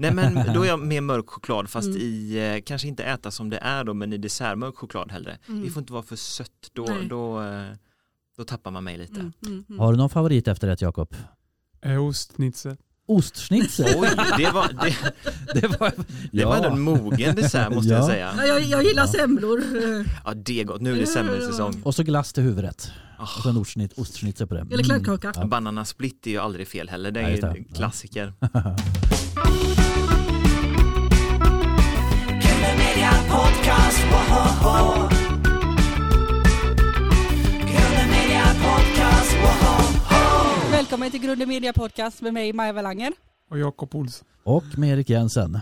Nej men då är jag mer mörk choklad fast Mm. i, eh, kanske inte äta som det är då men i dessertmörk choklad hellre. Mm. Det får inte vara för sött, då, Nej. då, eh, då tappar man mig lite. Mm, mm, mm. Har du någon favorit efterrätt Jakob? Eh, Ostschnitzel. Ostschnitzel? Oj, det var, det, det var, det var en mogen dessert måste jag Ja. säga. Ja, jag, jag gillar Ja. semlor. Ja det är gott, nu är det semmelsäsong. Och så glass till huvudrätt. Och Oh, så en ostschnitz, ostschnitzel på det. Eller kladdkaka. Ja. Banana split är ju aldrig fel heller, det Ja, är ju klassiker. Podcast, woho! Grunden Media Podcast, woho! Välkommen till Grunden Media Podcast med mig Maja Welanger. Och Jakob Olsson. Och med Erik Jensen.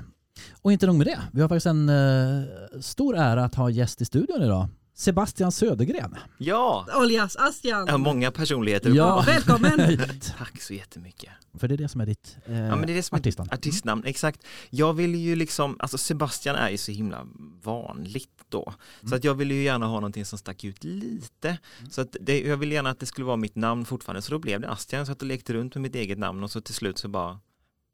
Och inte nog med det, vi har faktiskt en eh, stor ära att ha gäst i studion idag. Sebastian Södergren. Ja, Alias Astian. har många personligheter. Ja. Välkommen. Tack så jättemycket. För det är det som är ditt eh, Ja men det är det som är artistnamn. artistnamn, exakt. Jag vill ju liksom, alltså Sebastian är ju så himla vanligt då. Så att jag vill ju gärna ha någonting som stack ut lite. Så att det, jag vill gärna att det skulle vara mitt namn fortfarande. Så då blev det Astian, så att jag lekte runt med mitt eget namn och så till slut så bara,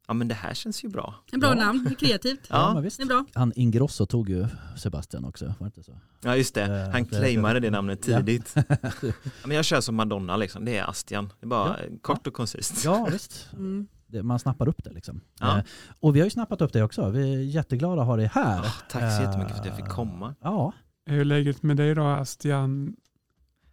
ja men det här känns ju bra. En bra Ja. namn, det är kreativt. Ja, Ja. men visst. Det är bra. Han Ingrosso tog ju Sebastian också, var det inte så? Ja just det, Eh, han claimade det namnet tidigt. Ja, men jag kör som Madonna liksom, det är Astian. Det är bara Ja. kort och koncist. Ja, visst. Mm. Man snappar upp det liksom. Ja. Eh, och vi har ju snappat upp det också. Vi är jätteglada att ha dig här. Ah, tack så jättemycket för att jag Eh, fick komma. Ja, Hur är läget med dig då Astian?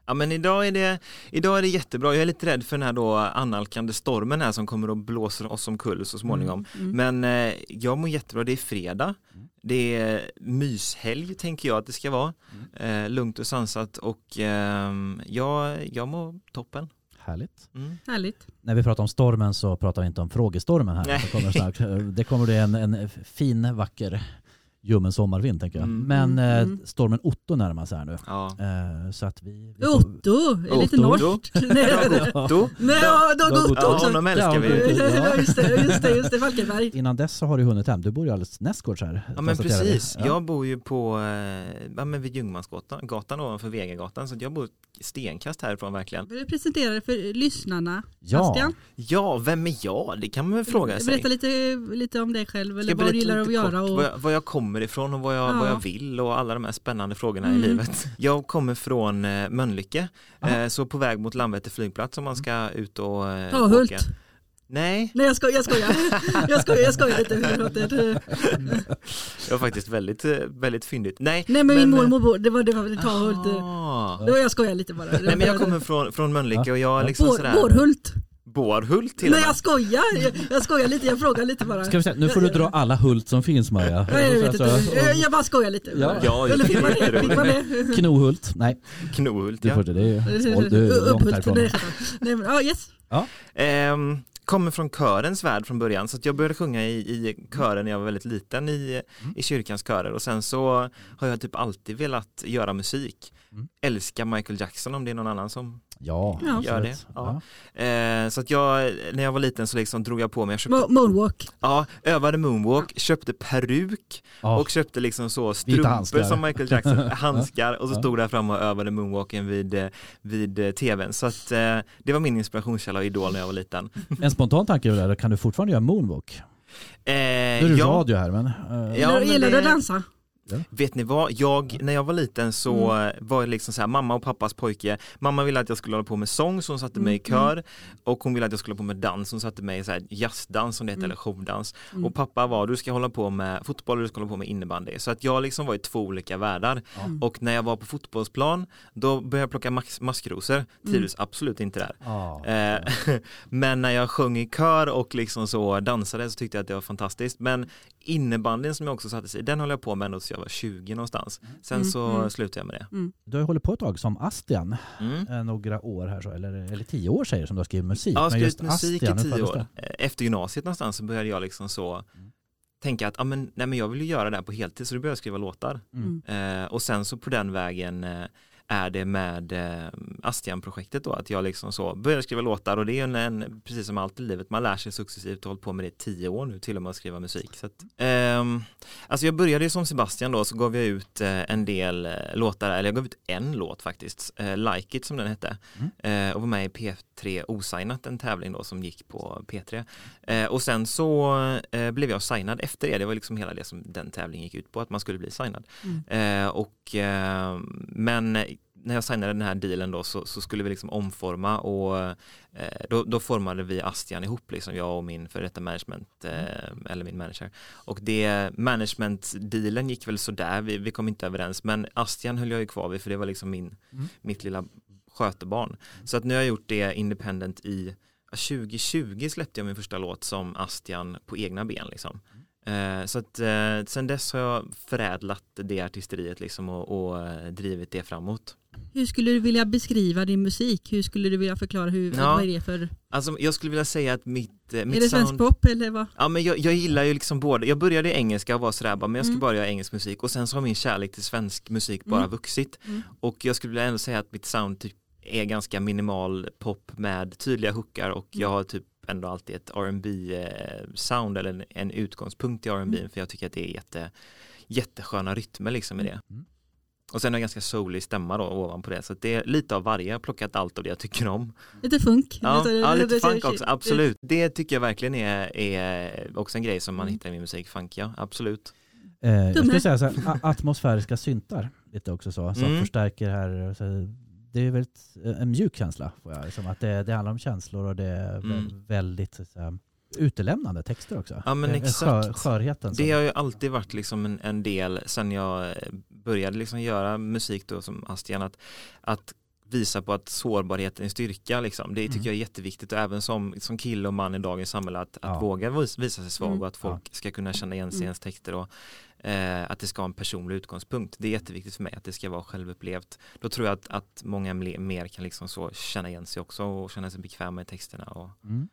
Ja men idag är, det, idag är det jättebra. Jag är lite rädd för den här då annalkande stormen här som kommer att blåsa oss omkull så småningom. Mm. Men eh, jag mår jättebra, det är fredag. Det är myshelg tänker jag att det ska vara. Eh, lugnt och sansat och ehm, jag, jag mår toppen. härligt. Mm. Härligt. När vi pratar om stormen så pratar vi inte om frågestormen här. Det kommer, snart. Det kommer bli en, en fin, vacker, ljummen sommarvind tänker jag. Mm. Men eh, Mm. stormen Otto närmar sig här nu. Ja. Eh, så att vi... vi Otto, är lite Otto. norskt. Nej, Otto. Nej, ja, Dag Otto Ja, också. honom älskar vi. Ja. Just det, just det, just det, Falkenberg. Innan dess så har du hunnit hem. Du bor ju alldeles nästgårds här. Ja men precis, Ja. jag bor ju på eh, ja, men vid Ljungmansgatan gatan ovanför Vegagatan så jag bor stenkast härifrån verkligen. Vill du presentera dig för lyssnarna? Ja. Astian, Ja, vem är jag? Det kan man väl fråga sig. berätta lite, lite om dig själv eller vad du gillar att göra. Och... Var, jag, var jag kommer ifrån och vad jag, Ja. vad jag vill och alla de här spännande frågorna Mm. i livet. Jag kommer från eh, Mölnlycke, Aha. eh, så på väg mot Landvetter flygplats om man ska ut och eh, Hult. åka. Nej, Nej jag skojar, jag skojar. Jag skojar, jag skojar lite. Det var faktiskt väldigt, eh, väldigt fyndigt. Nej, Nej men min eh, mormor bor, det var det var Ta Hult. Ah. Det var jag skojar lite bara. Nej men jag kommer från, från Mölnlycke och jag är liksom Bår, sådär Bårhult. Bårhult till Nej jag skojar, jag, jag skojar lite, jag frågar lite bara. Ska vi se, nu får du dra alla Hult som finns Maja. Nej, jag vet Alltså, inte, jag, jag bara skojar lite. Ja. Ja, Eller fick man det? Fick man det? Knohult, nej. Knohult Du ja. får det, det är du är långt Upphult. härifrån. Nej, Nej men ja, yes. Ehm, kommer från körens värld från början så att jag började sjunga i, i kören när jag var väldigt liten i, Mm. i kyrkans körer och sen så har jag typ alltid velat göra musik. Mm. Älskar Michael Jackson om det är någon annan som Ja, Ja. absolut. Gör det, ja. Eh, så att jag, när jag var liten så liksom drog jag på mig, jag köpte, Mo- Moonwalk. ja, övade moonwalk, köpte peruk Ja. och köpte liksom så strumpor som Michael Jackson, handskar och så Ja. stod där framme och övade moonwalken vid, eh, vid eh, tvn. Så att eh, det var min inspirationskälla och idol när jag var liten. En spontan tanke är där, kan du fortfarande göra moonwalk? Eh, Nu är det ja, radio här men... eh, Ja, men gillar du att det- dansa? Vet ni vad, jag, när jag var liten så Mm. var jag liksom så här, mamma och pappas pojke. Mamma ville att jag skulle hålla på med sång så hon satte mig i Mm, kör och hon ville att jag skulle hålla på med dans, hon satte mig i så här jazzdans som det heter Mm. eller showdans. Mm. Och pappa var, du ska hålla på med fotboll och du ska hålla på med innebandy. Så att jag liksom var i två olika världar. Mm. Och när jag var på fotbollsplan då började jag plocka max- maskrosor, trivdes absolut inte där. ja. Eh, men när jag sjöng i kör och liksom så dansade så tyckte jag att det var fantastiskt. Men innebandyn som jag också satte sig i, den höll jag på med ända tills jag var 20 någonstans. Sen Mm, så mm. slutade jag med det. Du har ju hållit på ett tag som Astian, Mm. eh, några år här så, eller, eller tio år säger du som du har skrivit musik. Jag har Men skrivit just musik Astian, i tio år. Eh, Efter gymnasiet någonstans så började jag liksom så tänka att ah, men, nej, men jag vill ju göra det här på heltid så då började jag skriva låtar. Mm. Eh, och sen så på den vägen eh, är det med eh, Astian-projektet då, att jag liksom så började skriva låtar och det är ju en, en, precis som allt i livet, man lär sig successivt och hållit på med det i tio år nu till och med att skriva musik. Så att, ehm, alltså jag började ju som Sebastian då, så gav jag ut eh, en del eh, låtar, eller jag gav ut en låt faktiskt, eh, Like It som den hette, eh, och var med i P3 Osignat, en tävling då som gick på P3. Eh, och sen så eh, blev jag signad efter det, det var liksom hela det som den tävlingen gick ut på, att man skulle bli signad. Eh, och, eh, men när jag signade den här dealen då så, så skulle vi liksom omforma och eh, då, då formade vi Astian ihop, liksom jag och min för detta management, eh, eller min manager. Och det management-dealen gick väl sådär, vi, vi kom inte överens, men Astian höll jag ju kvar vid för det var liksom min, mitt lilla skötebarn. Så att nu har jag gjort det independent i 2020 släppte jag min första låt som Astian på egna ben liksom. Eh, så att eh, sen dess har jag förädlat det artisteriet liksom och, och eh, drivit det framåt. Hur skulle du vilja beskriva din musik? Hur skulle du vilja förklara hur, Ja. vad är det för, Alltså jag skulle vilja säga att mitt, eh, mitt är det svensk sound pop eller vad? Ja men jag, jag gillar ju liksom både, jag började i engelska och var sådär bara, men jag ska Mm. bara göra engelsk musik och sen så har min kärlek till svensk musik bara Mm. vuxit Mm. och jag skulle vilja ändå säga att mitt sound typ är ganska minimal pop med tydliga hookar och jag Mm. har typ ändå alltid ett R&B eh, sound eller en, en utgångspunkt i R&B Mm. för jag tycker att det är jätte, jättesköna rytmer liksom i det. Mm. Och sen har jag ganska soulig stämma då ovanpå det så det är lite av varje, jag har plockat allt av det jag tycker om. Lite funk? Ja, Lite- ja lite funk också, absolut. Det tycker jag verkligen är, är också en grej som man Mm. hittar i min musik, funk ja, absolut. Eh, jag skulle säga så här, atmosfäriska syntar, lite också så, som Mm. förstärker här. Så det är väldigt, en mjuk känsla, får jag, som att det, det handlar om känslor och det är Mm. väldigt så här, utelämnande texter också. Ja, men Eh, exakt. Skör, skörheten. Det har ju alltid varit liksom en, en del sen jag eh, började liksom göra musik då som Astian att, att visa på att sårbarheten är styrka liksom. Det tycker Mm. jag är jätteviktigt och även som, som kille och man i dagens samhälle att, Ja. att våga vis- visa sig svag Mm. och att folk ska kunna känna igen sig i Mm. ens texter och eh, att det ska ha en personlig utgångspunkt. Det är jätteviktigt för mig att det ska vara självupplevt. Då tror jag att, att många mer kan liksom så känna igen sig också och känna sig bekväma i texterna. Och, Mm.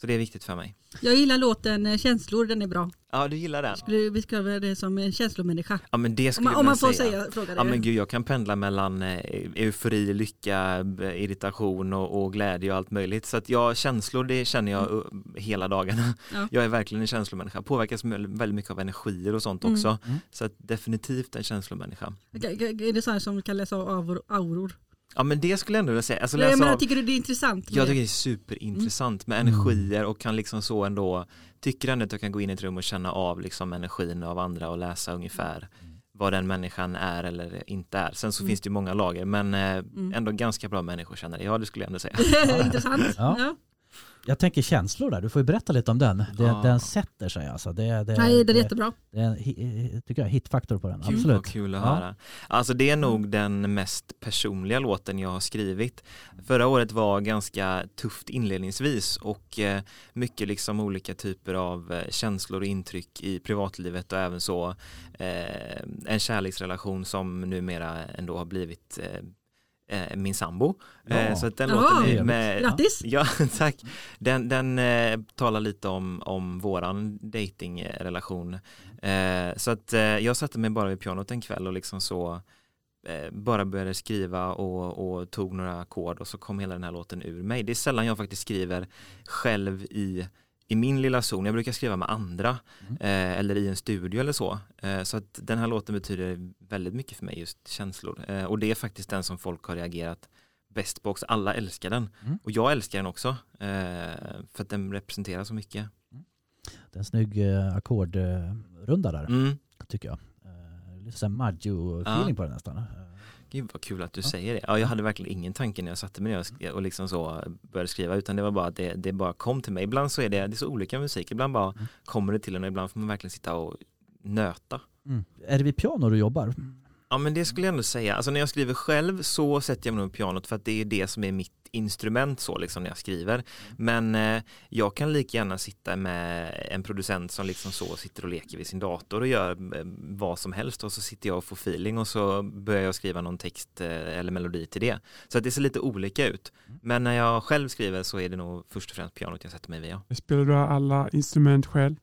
Så det är viktigt för mig. Jag gillar låten eh, Känslor, den är bra. Ja, du gillar den? Skulle du beskriva det som en känslomänniska? Ja, men det Om skulle man, jag om man får säga. säga, fråga det. Ja men gud, jag kan pendla mellan eh, eufori, lycka, irritation och, och glädje och allt möjligt. Så att jag, känslor det känner jag uh, hela dagarna. Mm. Ja. Jag är verkligen en känslomänniska, påverkas väldigt mycket av energier och sånt Mm. också. Mm. Så att definitivt en känslomänniska. Är det sådana som kan läsa av auror? Ja men det skulle jag ändå vilja säga. Alltså, jag läsa menar, av, tycker du det är intressant? jag det? tycker det är superintressant med Mm. energier och kan liksom så ändå, tycker ändå att jag kan gå in i ett rum och känna av liksom energin av andra och läsa ungefär vad den människan är eller inte är. Sen så Mm. finns det ju många lager men eh, ändå ganska bra människokännare. Ja det skulle jag ändå säga. intressant. Ja. Ja. Jag tänker känslor där, du får ju berätta lite om den. Det, Ja. Den sätter sig alltså. Det, det, Nej, det är jättebra. det är en hi- tycker jag, hitfaktor på den. Kul, Absolut. vad kul att Ja. höra. Alltså det är nog den mest personliga låten jag har skrivit. Förra året var ganska tufft inledningsvis och eh, mycket liksom olika typer av eh, känslor och intryck i privatlivet och även så eh, en kärleksrelation som numera ändå har blivit eh, min sambo. Ja. Eh, så att den Ja. låten är med, Grattis! Ja, tack. Den, den eh, talar lite om, om våran datingrelation. Eh, så att eh, jag satte mig bara vid pianot en kväll och liksom så bara började skriva och, och tog några ackord och så kom hela den här låten ur mig. Det är sällan jag faktiskt skriver själv i i min lilla zon, jag brukar skriva med andra eh, eller i en studio eller så. Eh, så att den här låten betyder väldigt mycket för mig, just känslor. Eh, och det är faktiskt den som folk har reagerat bäst på också. Alla älskar den. Mm. Och jag älskar den också. Eh, för att den representerar så mycket. Det är en snygg eh, ackordrunda där, Mm. tycker jag. Eh, Lite såhär Maggio-feeling Ja. på den nästan. Gud vad kul att du Ja. säger det. Ja, jag hade verkligen ingen tanke när jag satte mig ner och sk- och liksom så började skriva utan det var bara att det, det bara kom till mig. Ibland så är det, det är så olika musik. Ibland bara Mm. kommer det till en och ibland får man verkligen sitta och nöta. Mm. Är det vid piano du jobbar? Ja men det skulle jag ändå säga. Alltså när jag skriver själv så sätter jag mig nog på pianot för att det är det som är mitt instrument så liksom när jag skriver. Men eh, jag kan lika gärna sitta med en producent som liksom så sitter och leker vid sin dator och gör eh, vad som helst och så sitter jag och får feeling och så börjar jag skriva någon text eh, eller melodi till det. Så att det ser lite olika ut. Men när jag själv skriver så är det nog först och främst pianot jag sätter mig vid. Ja. Spelar du alla instrument själv?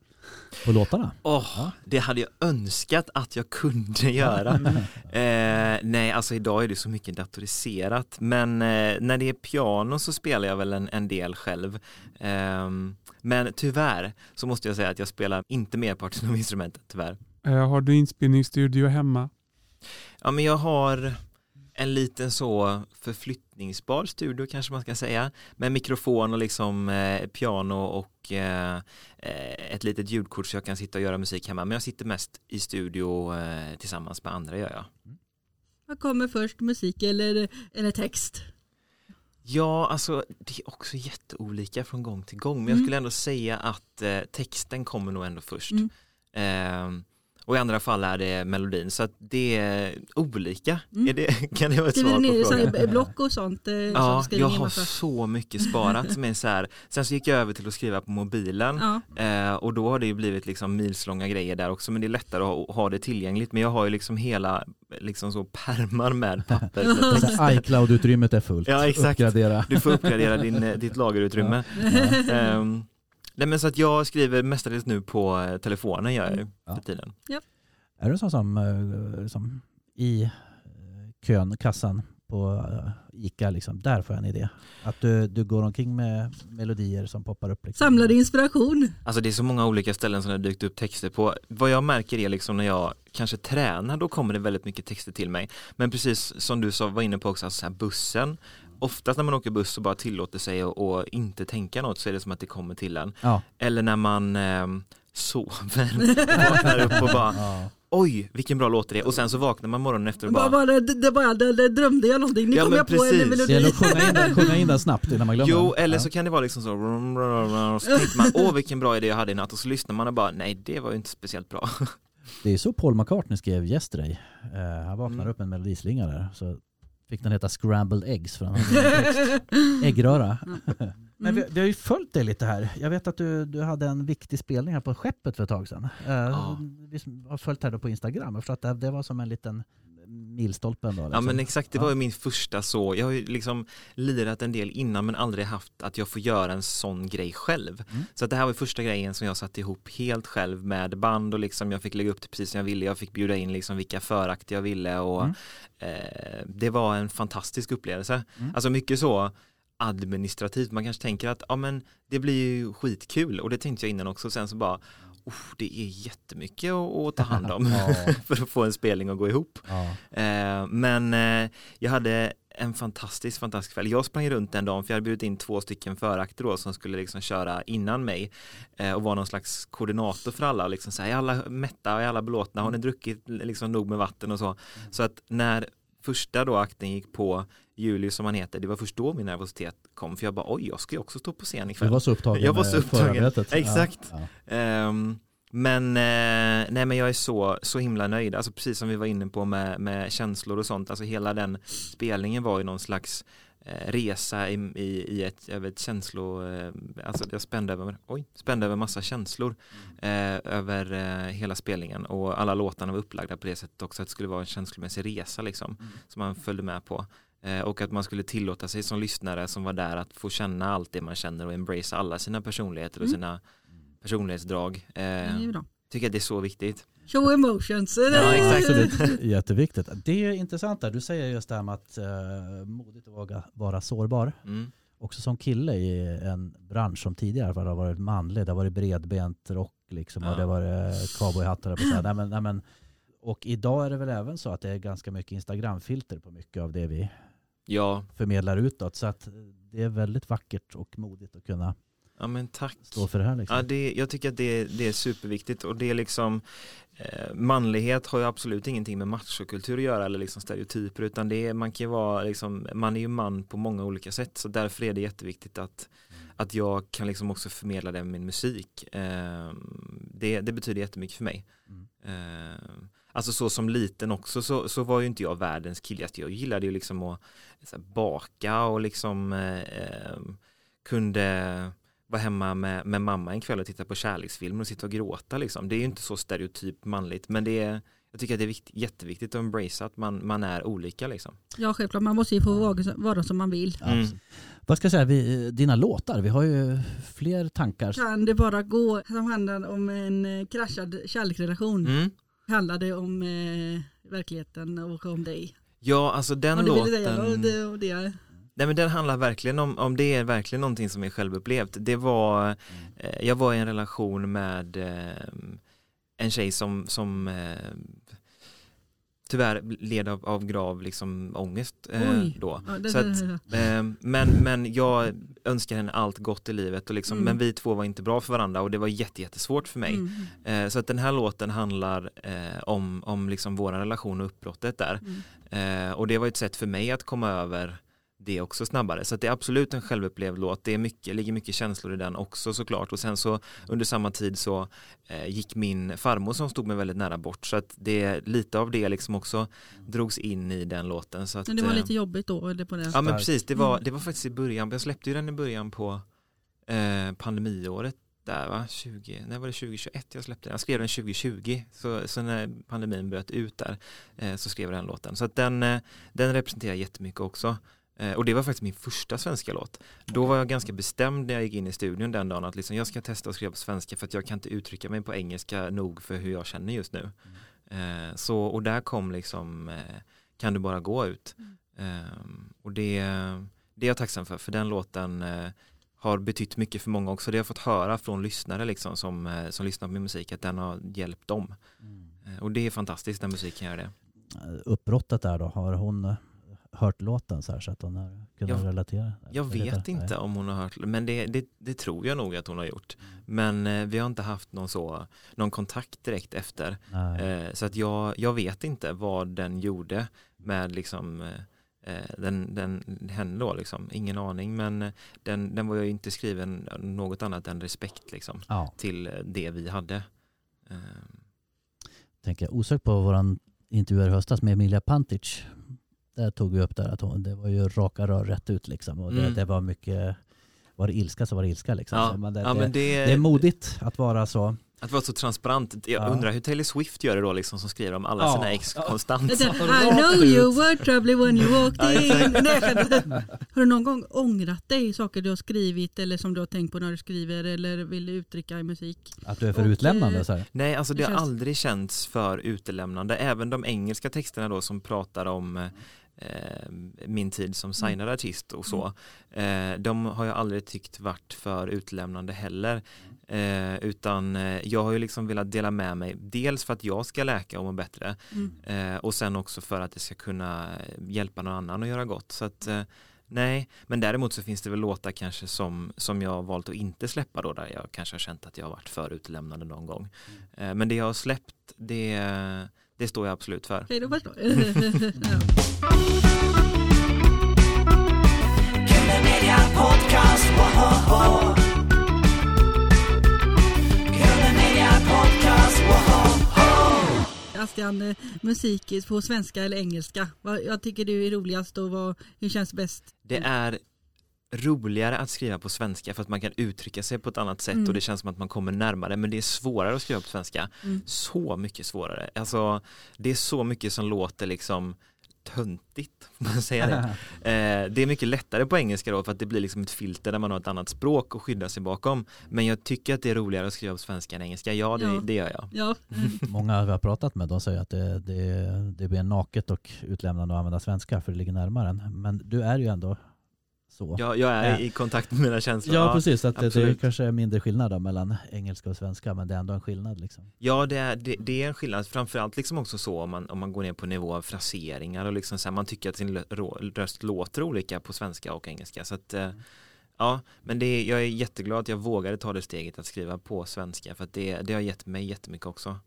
På låtarna? Åh, Ja. det hade jag önskat att jag kunde göra. Eh, nej, alltså idag är det så mycket datoriserat. Men eh, när det är piano så spelar jag väl en, en del själv. Ehm, men tyvärr så måste jag säga att jag spelar inte merparten av instrumenten, tyvärr. Eh, har du inspelningsstudio hemma? Ja, men jag har en liten så förflyttningsbar studio kanske man ska säga. Med mikrofon och liksom eh, piano och eh, eh, ett litet ljudkort så jag kan sitta och göra musik hemma. Men jag sitter mest i studio eh, tillsammans med andra gör jag. Vad kommer först, musik eller, eller text? Ja, alltså det är också jätteolika från gång till gång. Men jag Mm. skulle ändå säga att eh, texten kommer nog ändå först. Mm. Och i andra fall är det melodin. Så att det är olika. Mm. Är det, kan det vara ett Skriver svar på frågan? block och sånt? eh, Ja, jag har så mycket sparat som är så här. Sen så gick jag över till att skriva på mobilen Ja. eh, och då har det ju blivit liksom milslånga grejer där också men det är lättare att ha det tillgängligt men jag har ju liksom hela liksom så pärmar med papper. iCloud-utrymmet är fullt. Ja, exakt. Uppgradera. Du får uppgradera din, eh, ditt lagerutrymme. Ehm, nej men så att jag skriver mestadels nu på eh, telefonen gör jag ju Ja. för tiden. Är du sån som, eh, liksom, i eh, kön, kassan på ICA, liksom, där får jag en idé. Att du, du går omkring med melodier som poppar upp. Liksom. Samlade inspiration. Alltså det är så många olika ställen som det har dykt upp texter på. Vad jag märker är liksom när jag kanske tränar, då kommer det väldigt mycket texter till mig. Men precis som du sa, var inne på också, alltså så här bussen. Oftast när man åker buss och bara tillåter sig att inte tänka något så är det som att det kommer till en. Ja. Eller när man eh, sover, vaknar upp och bara Ja. oj vilken bra låt det är och sen så vaknar man morgonen efter och Bara, bara det, det, bara, det, det drömde jag någonting. Nu Ja, kom jag på en precis. Det melodi. gäller att sjunga in, den, sjunga in den snabbt innan man glömmer Jo, eller Ja. så kan det vara liksom så och så tänkte man, åh vilken bra idé jag hade i natt och så lyssnar man och bara, nej det var ju inte speciellt bra. Det är så Paul McCartney skrev Yesterday. Eh, han vaknar Mm. upp en melodislinga där. Så fick den heta Scrambled Eggs för han hade ingen text. Äggröra. Men vi, vi har ju följt dig lite här. Jag vet att du, du hade en viktig spelning här på skeppet för ett tag sedan. Ja. Vi har följt här då på Instagram. Förstår att det, det var som en liten milstolpe ändå. Ja liksom. men exakt, det Ja. var ju min första så, jag har ju liksom lirat en del innan men aldrig haft att jag får göra en sån grej själv. Mm. Så att det här var första grejen som jag satte ihop helt själv med band och liksom jag fick lägga upp det precis som jag ville, jag fick bjuda in liksom vilka förakt jag ville och Mm. eh, det var en fantastisk upplevelse. Mm. Alltså mycket så administrativt, man kanske tänker att ja men det blir ju skitkul och det tänkte jag innan också sen så bara "Uff, det är jättemycket att, ta hand om Ja. för att få en spelning att gå ihop. Ja. Eh, men eh, jag hade en fantastisk, fantastisk kväll. Jag sprang runt den dagen för jag hade bjudit in två stycken förakter då som skulle liksom köra innan mig eh, och vara någon slags koordinator för alla. Liksom så här, är alla mätta, är alla belåtna, har ni druckit liksom nog med vatten och så. Så att när första då akten gick på Julius som han heter, det var först då min nervositet kom för jag bara oj, jag ska ju också stå på scen Du ikväll. var så upptagen Jag var så upptagen. Exakt. Ja. Ja. Ehm, men, eh, nej, men jag är så, så himla nöjd, alltså precis som vi var inne på med, med känslor och sånt, alltså hela den spelningen var ju någon slags eh, resa i, i, i ett, över ett känslo, eh, alltså jag spände över, oj, spände över massa känslor eh, över eh, hela spelningen och alla låtarna var upplagda på det sättet också att det skulle vara en känslomässig resa liksom som man följde med på och att man skulle tillåta sig som lyssnare som var där att få känna allt det man känner och embrace alla sina personligheter och Mm. sina personlighetsdrag. Eh, tycker att det är så viktigt. Show emotions. Ja, exakt. Absolut, jätteviktigt. Det är intressant där, du säger just det här med att uh, modigt att våga vara sårbar. Mm. Också som kille i en bransch som tidigare har varit manlig, det har varit bredbent rock liksom, och Ja. det har varit cowboyhattar. och så här. Nej, men, nej, men, och idag är det väl även så att det är ganska mycket Instagramfilter på mycket av det vi Ja, förmedlar utåt. Så att det är väldigt vackert och modigt att kunna ja men tack. stå för det här. Liksom. Ja, det, jag tycker att det, det är superviktigt och det är liksom eh, manlighet har ju absolut ingenting med machokultur att göra eller liksom stereotyper utan det är, man kan vara liksom, man är ju man på många olika sätt så därför är det jätteviktigt att, att jag kan liksom också förmedla det med min musik. Eh, det, det betyder jättemycket för mig. Mm. Eh, alltså så som liten också så, så var ju inte jag världens. Alltså, Jag gillade ju liksom att så här, baka och liksom eh, eh, kunde vara hemma med, med mamma en kväll och titta på kärleksfilmer och sitta och gråta liksom. Det är ju inte så stereotyp manligt men det är, jag tycker att det är vikt, jätteviktigt att embracea att man, man är olika liksom. Ja självklart, man måste ju få vara, vara som man vill. Mm. Vad ska jag säga, vi, dina låtar, vi har ju fler tankar. Kan det bara gå som handlar om en eh, kraschad kärleksrelation? Mm. Handlar det om eh, verkligheten och om dig? Ja, alltså den Om du låten. säga och det, och det. Nej men den handlar verkligen om, om det är verkligen någonting som är självupplevt. Det var, eh, jag var i en relation med eh, en tjej som, som eh, tyvärr led av, av grav liksom ångest eh, då. Ja, Så att, Eh, men, men jag önskar henne allt gott i livet och liksom, Mm. men vi två var inte bra för varandra och det var jätte, jättesvårt för mig. Mm. Eh, så att den här låten handlar eh, om, om liksom vår relation och uppbrottet där. Mm. Eh, och det var ett sätt för mig att komma över det också snabbare. Så det är absolut en självupplevd låt. Det är mycket, ligger mycket känslor i den också såklart. Och sen så under samma tid så eh, gick min farmor som stod mig väldigt nära bort. Så att det, lite av det liksom också drogs in i den låten. Så att, Men det var eh, lite jobbigt då? Eller på det? Ja men precis, det var, Mm. det var faktiskt i början, jag släppte ju den i början på eh, pandemiåret där va, 20, när var det 2021 jag släppte den? Jag skrev den 2020, så, så när pandemin bröt ut där eh, så skrev jag den låten. Så att den, eh, den representerar jättemycket också. Eh, och det var faktiskt min första svenska låt. Då var jag ganska bestämd när jag gick in i studion den dagen att liksom, jag ska testa att skriva på svenska för att jag kan inte uttrycka mig på engelska nog för hur jag känner just nu. Eh, så, och där kom liksom eh, Kan du bara gå ut. Ehm, och det, det är jag tacksam för, för den låten har betytt mycket för många också. Det har jag fått höra från lyssnare liksom, som, som lyssnar på min musik, att den har hjälpt dem. Eh, och det är fantastiskt när musiken gör det. Uppbrottet där då, har hon hört låten så här så att hon har kunnat Jag- relatera? Jag vet nej. inte om hon har hört, men det, det, det tror jag nog att hon har gjort. Men eh, vi har inte haft någon, så, någon kontakt direkt efter. Nej. Eh, så att jag, jag vet inte vad den gjorde med liksom eh, eh, den, den, henne då liksom. Ingen aning men eh, den, den var ju inte skriven något annat än respekt liksom Ja, till eh, det vi hade. Eh, tänker jag osökt på våran intervju här i höstas med Emilia Pantic. Där tog vi upp där att hon, det var ju raka rör rätt ut liksom. Och det, Mm. det var mycket, var det ilska så var det ilska liksom. Ja, man, det, ja, det, men det, det är modigt att vara så. att vara så transparent. Jag Ja. undrar hur Taylor Swift gör det då liksom som skriver om alla Ja. sina ex konstant. I know you were trouble when you walked in. Har du någon gång ångrat dig saker du har skrivit eller som du har tänkt på när du skriver eller vill uttrycka i musik? Att du är för Och, utlämnande eh, så här. Nej, alltså det, Det har känns- aldrig känts för utelämnande. Även de engelska texterna då som pratar om eh, min tid som signad artist och så. Eh, de har jag aldrig tyckt varit för utlämnande heller. Eh, utan eh, jag har ju liksom velat dela med mig. Dels för att jag ska läka och må bättre. Mm. Eh, och sen också för att det ska kunna hjälpa någon annan att göra gott. Så att eh, Nej, men däremot så finns det väl låtar kanske som, som jag har valt att inte släppa då där jag kanske har känt att jag har varit för utelämnande någon gång. Eh, Men det jag har släppt, det, det står jag absolut för. Okej, då förstår! Bastian, eh, musik på svenska eller engelska? Vad jag tycker du är roligast och vad, hur känns bäst? Det är roligare att skriva på svenska för att man kan uttrycka sig på ett annat sätt Mm. och det känns som att man kommer närmare men det är svårare att skriva på svenska. Mm. Så mycket svårare. Alltså det är så mycket som låter liksom töntigt, får man säga det. Eh, det är mycket lättare på engelska då för att det blir liksom ett filter där man har ett annat språk att skydda sig bakom. Men jag tycker att det är roligare att skriva på svenska än engelska. Ja, det, Ja. det gör jag. Ja, Många vi har pratat med de säger att det, det, det blir naket och utlämnande att använda svenska för det ligger närmare en. Men du är ju ändå så. Jag, jag är Ja. i kontakt med mina känslor. Ja, precis, att det, kanske är mindre skillnad då mellan engelska och svenska men det är ändå en skillnad liksom. Ja, det är, det, det är en skillnad. Framförallt liksom också så om man, om man går ner på nivå av fraseringar och liksom så här, man tycker att sin röst låter olika på svenska och engelska. Så att, eh, ja, men det jag är jätteglad att jag vågade ta det steget att skriva på svenska för att det, det har gett mig jättemycket också.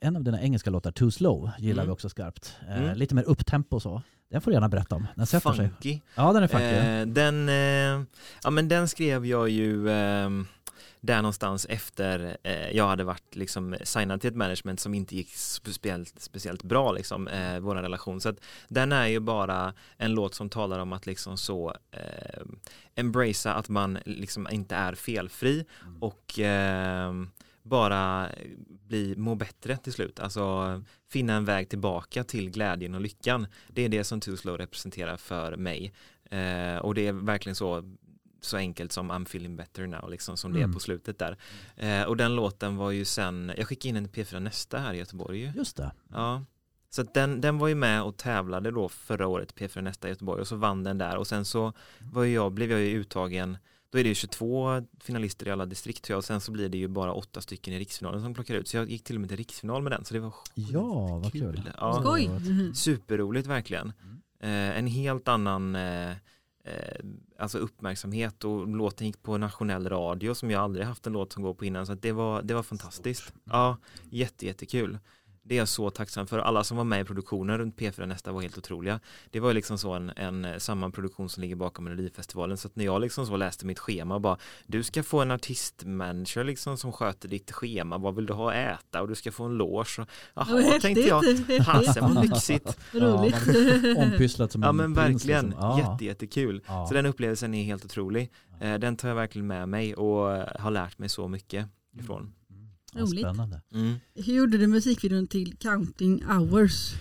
En av dina engelska låtar, Too Slow, gillar Mm. vi också skarpt. Eh, Mm. Lite mer upptempo och så. Den får du gärna berätta om. Den sätter sig. Funky. Ja, den är funky. Eh, den, eh, ja, men den skrev jag ju eh, där någonstans efter eh, jag hade varit liksom signad till ett management som inte gick speciellt, speciellt bra liksom, eh, vår relation. Så att den är ju bara en låt som talar om att liksom så eh, embracea att man liksom inte är felfri och eh, bara bli, må bättre till slut. Alltså finna en väg tillbaka till glädjen och lyckan. Det är det som Too Slow representerar för mig. Eh, och det är verkligen så så enkelt som I'm feeling better now, liksom som det Mm. är på slutet där. Eh, och den låten var ju sen, jag skickade in en P4 Nästa här i Göteborg ju. Just det. Ja. Så den, den var ju med och tävlade då förra året i P4 Nästa i Göteborg och så vann den där och sen så var jag, blev jag ju uttagen då är det ju 22 finalister i alla distrikt och sen så blir det ju bara åtta stycken i riksfinalen som plockar ut så jag gick till och med till riksfinal med den så det var Ja, vad kul. Ja, Skoj! superroligt verkligen. Eh, en helt annan eh, eh, alltså uppmärksamhet och låten gick på nationell radio som jag aldrig haft en låt som går på innan så att det var, det var fantastiskt. Ja, jätte, jättekul. Det är jag så tacksam för. Alla som var med i produktionen runt P4 Nästa var helt otroliga. Det var ju liksom så en, en eh, samma produktion som ligger bakom Melodifestivalen. Så att när jag liksom så läste mitt schema och bara du ska få en artistmanager liksom som sköter ditt schema. Vad vill du ha att äta? Och du ska få en loge. Jaha, tänkte jag. häftigt. Fasen vad lyxigt. Roligt. Ja, ompysslat som Ja en men prins, verkligen, liksom. Ja. jätte, jättekul. Ja. Så den upplevelsen är helt otrolig. Eh, Den tar jag verkligen med mig och har lärt mig så mycket ifrån. Roligt. spännande. Mm. Hur gjorde du musikvideon till Counting Hours?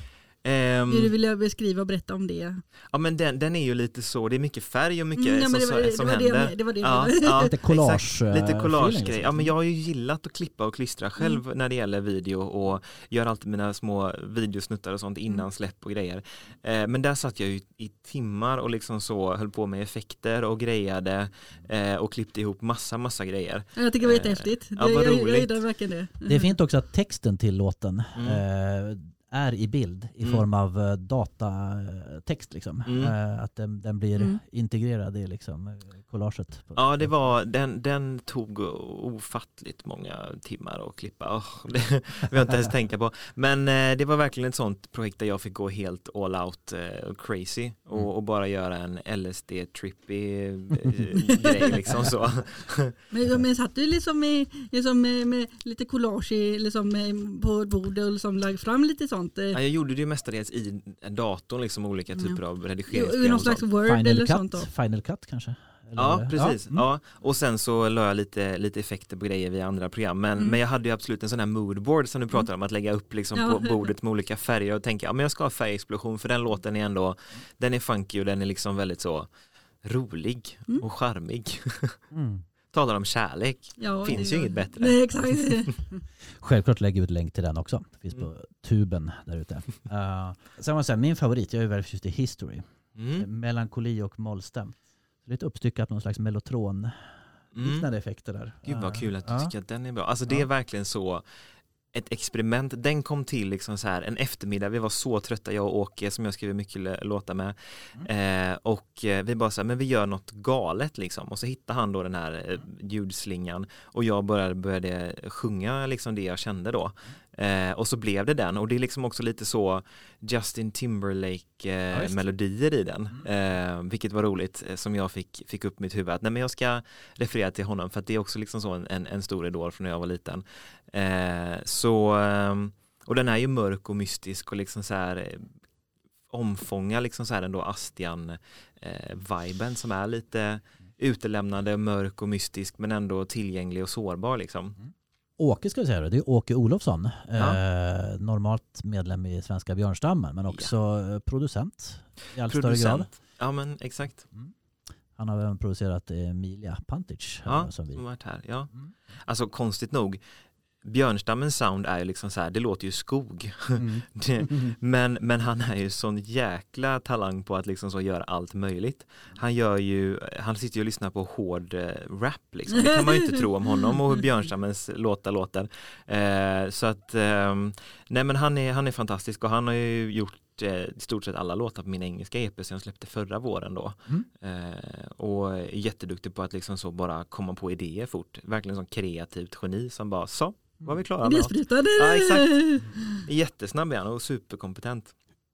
Ehm, Hur vill jag beskriva och berätta om det? ja men den, den är ju lite så, det är mycket färg och mycket Mm, som, det var- det som var det jag händer. men- det var det jag ja, ja, Lite collage, exakt. Lite eh, collage grej. liksom. Ja men jag har ju gillat att klippa och klistra själv Mm. när det gäller video och gör alltid mina små videosnuttar och sånt innan Mm. släpp och grejer. Eh, men där satt jag ju i timmar och liksom så höll på med effekter och grejade eh, och klippte ihop massa massa grejer. Ja, Jag tycker det var Eh, jättehäftigt. ja, vad jag, jag, jag roligt. verkligen det. Det är fint också att texten till låten Mm. Är i bild i Mm. form av eh, datatext. Liksom. Mm. Eh, att den, den blir Mm. integrerad i liksom, eh, collaget. Ja, det var, den, den tog ofattligt många timmar att klippa. Åh, det vill jag inte ens tänka på. Men eh, det var verkligen ett sånt projekt där jag fick gå helt all out eh, crazy och, Mm. och bara göra en LSD-trippy grej liksom så. Men, men satt du liksom med, liksom med, med lite collage i, liksom på ett bord och liksom lagt fram lite sånt? Eh, Ja, jag gjorde det ju mestadels i datorn, liksom olika typer av i- I redigeringsprogram någon slags sånt. word Final eller sånt då? cut, final cut kanske? Eller- Ja, precis. mm. Ja, och sen så la jag lite, lite effekter på grejer via andra program. Men, Mm. men jag hade ju absolut en sån här moodboard som du pratar om, att lägga upp liksom Ja. på bordet med olika färger och tänka, ja men jag ska ha färgexplosion för den låten är ändå, den är funky och den är liksom väldigt så rolig Mm. och charmig. Mm. Talar om kärlek. Ja, Finns det ju var- inget bättre. Nej, exakt. Självklart lägger vi ut länk till den också. Det finns Mm. på tuben där ute. Uh, sen jag säga, min favorit, jag är väldigt förtjust i History. Mm. Melankoli och mollstämt. Lite uppstyckat med någon slags mellotron liknande Mm. effekter där. Gud vad Eh, kul att du ja. tycker att den är bra. Alltså det är verkligen så ett experiment. Den kom till liksom så här en eftermiddag. Vi var så trötta, jag och Åke som jag skriver mycket låtar med. Mm. Eh, och eh, vi bara så här, men vi gör något galet liksom. Och så hittade han då den här eh, ljudslingan och jag började, började sjunga liksom det jag kände då. Eh, och så blev det den och det är liksom också lite så Justin Timberlake eh, Ja, i den. Eh, vilket var roligt eh, som jag fick, fick upp mitt huvud att nej men jag ska referera till honom för att det är också liksom så en, en, en stor idol från när jag var liten. Eh, så, ehm, och den är ju mörk och mystisk och liksom så här eh, omfångar liksom så här ändå Astian eh, viben som är lite utelämnande, mörk och mystisk men ändå tillgänglig och sårbar liksom. Åke ska vi säga då, det är Åke Olofsson. Ja. Eh, normalt medlem i Svenska björnstammen men också eh, producent i allt större grad. Producent. Ja men exakt. Han har även producerat Emilia Pantic. Ja, som vi. varit här. Ja. Mm. Alltså konstigt nog, Björnstammens sound är ju liksom så här, det låter ju skog. Mm. Det, men, men han är ju sån jäkla talang på att liksom så göra allt möjligt. Han gör ju, han sitter ju och lyssnar på hård eh, rap liksom. Det kan man ju inte tro om honom och hur Björnstammens låtar låter. Eh, så att, ehm, nej men han är, han är fantastisk och han har ju gjort eh, i stort sett alla låtar på min engelska EP som jag släppte förra våren då. Mm. Eh, och är jätteduktig på att liksom så bara komma på idéer fort. Verkligen som kreativt geni som bara så, var vi klara med. Ja, exakt. Jättesnabb är han och superkompetent.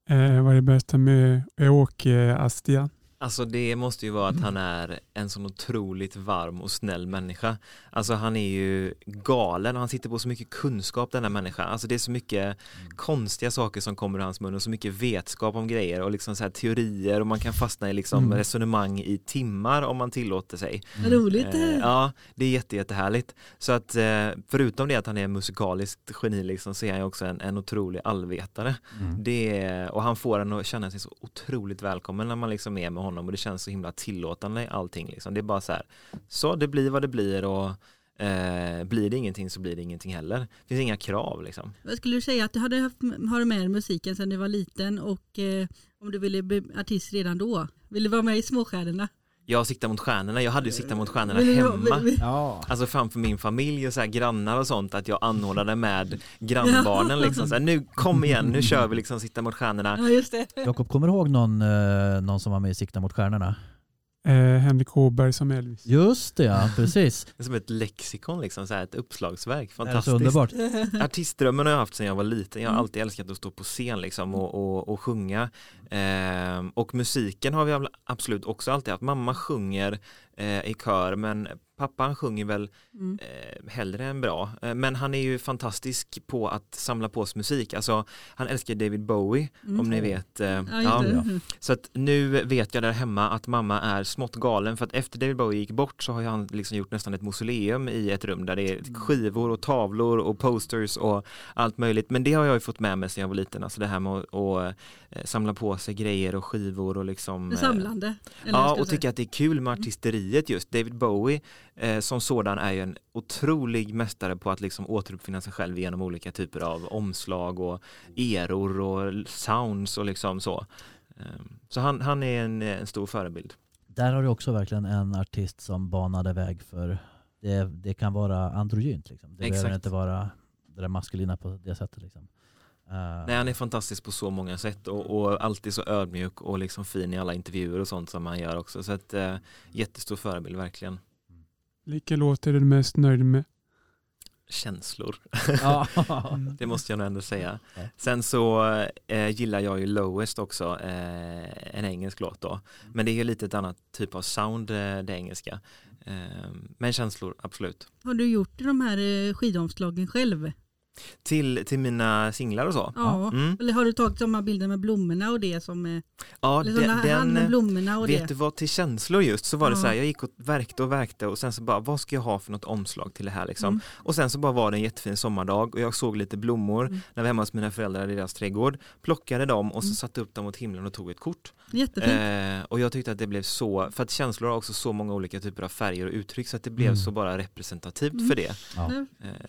Eh, vad är det bästa med Åke Astia? Alltså det måste ju vara att han är en sån otroligt varm och snäll människa. Alltså han är ju galen och han sitter på så mycket kunskap den här människan. Alltså det är så mycket konstiga saker som kommer ur hans mun och så mycket vetskap om grejer och liksom så här teorier och man kan fastna i liksom Mm. resonemang i timmar om man tillåter sig. Vad roligt. Eh, ja, det är jätte, jättehärligt. Så att eh, förutom det att han är musikaliskt geni liksom, så är han ju också en, en otrolig allvetare. Mm. Det och han får en att känna sig så otroligt välkommen när man liksom är med honom och det känns så himla tillåtande i allting. Liksom. Det är bara så här, så det blir vad det blir och eh, blir det ingenting så blir det ingenting heller. Det finns inga krav liksom. Vad skulle du säga att du hade haft, har du med dig musiken sedan du var liten och eh, om du ville bli artist redan då? Vill du vara med i Småstjärnorna? Jag siktar mot stjärnorna, jag hade ju siktat mot stjärnorna hemma. Ja. Alltså framför min familj och så här grannar och sånt att jag anordnade med grannbarnen liksom så här, nu kom igen, nu kör vi liksom sitta mot stjärnorna. Ja just det. Jakob, kommer du ihåg någon, eh, någon som var med i Sikta mot stjärnorna? Eh, Henrik Åberg som Elvis. Just det, ja, precis. Det är som ett lexikon liksom, så här, ett uppslagsverk, fantastiskt. underbart. Artistdrömmen har jag haft sedan jag var liten, jag har alltid älskat att stå på scen liksom och, och, och sjunga. Ehm, och musiken har vi ab- absolut också alltid haft, mamma sjunger eh, i kör men pappa han sjunger väl Mm. eh, hellre än bra. Eh, men han är ju fantastisk på att samla på sig musik. Alltså, han älskar David Bowie, Mm. om ni vet. Eh, Ja, ja. Så att nu vet jag där hemma att mamma är smått galen för att efter David Bowie gick bort så har han liksom gjort nästan ett mausoleum i ett rum där det är skivor och tavlor och posters och allt möjligt. Men det har jag ju fått med mig sedan jag var liten, alltså det här med att, att eh, samla på sig grejer och skivor och liksom eh, samlande. Ja, och tycka att det är kul med artisteriet just. David Bowie eh, som sådan är ju en otrolig mästare på att liksom återuppfinna sig själv genom olika typer av omslag och eror och sounds och liksom så. Eh, så han, han är en, en stor förebild. Där har du också verkligen en artist som banade väg för det, det kan vara androgynt. Liksom. Det behöver Exakt. inte vara det där maskulina på det sättet. Liksom. Eh, Nej, han är fantastisk på så många sätt och, och alltid så ödmjuk och liksom fin i alla intervjuer och sånt som han gör också. Så att eh, jättestor förebild verkligen. Vilken låt är du mest nöjd med? Känslor. ja. Det måste jag nog ändå säga. Sen så eh, gillar jag ju Lowest också, eh, en engelsk låt då. Men det är ju lite ett annat typ av sound, eh, det engelska. Eh, men känslor, absolut. Har du gjort de här eh, skidomslagen själv? Till, till mina singlar och så. Ja. Mm. Eller har du tagit de här bilderna med blommorna och det som är, Ja, eller den, hand med den, blommorna och vet det? du vad, till känslor just så var det Ja. så här, jag gick och verkte och verkte och sen så bara, vad ska jag ha för något omslag till det här liksom? Mm. Och sen så bara var det en jättefin sommardag och jag såg lite blommor Mm. när jag var hemma hos mina föräldrar i deras trädgård, plockade dem och så Mm. satte upp dem mot himlen och tog ett kort. Jättefint. Eh, och jag tyckte att det blev så, för att känslor har också så många olika typer av färger och uttryck så att det blev Mm. så bara representativt Mm. för det. Ja.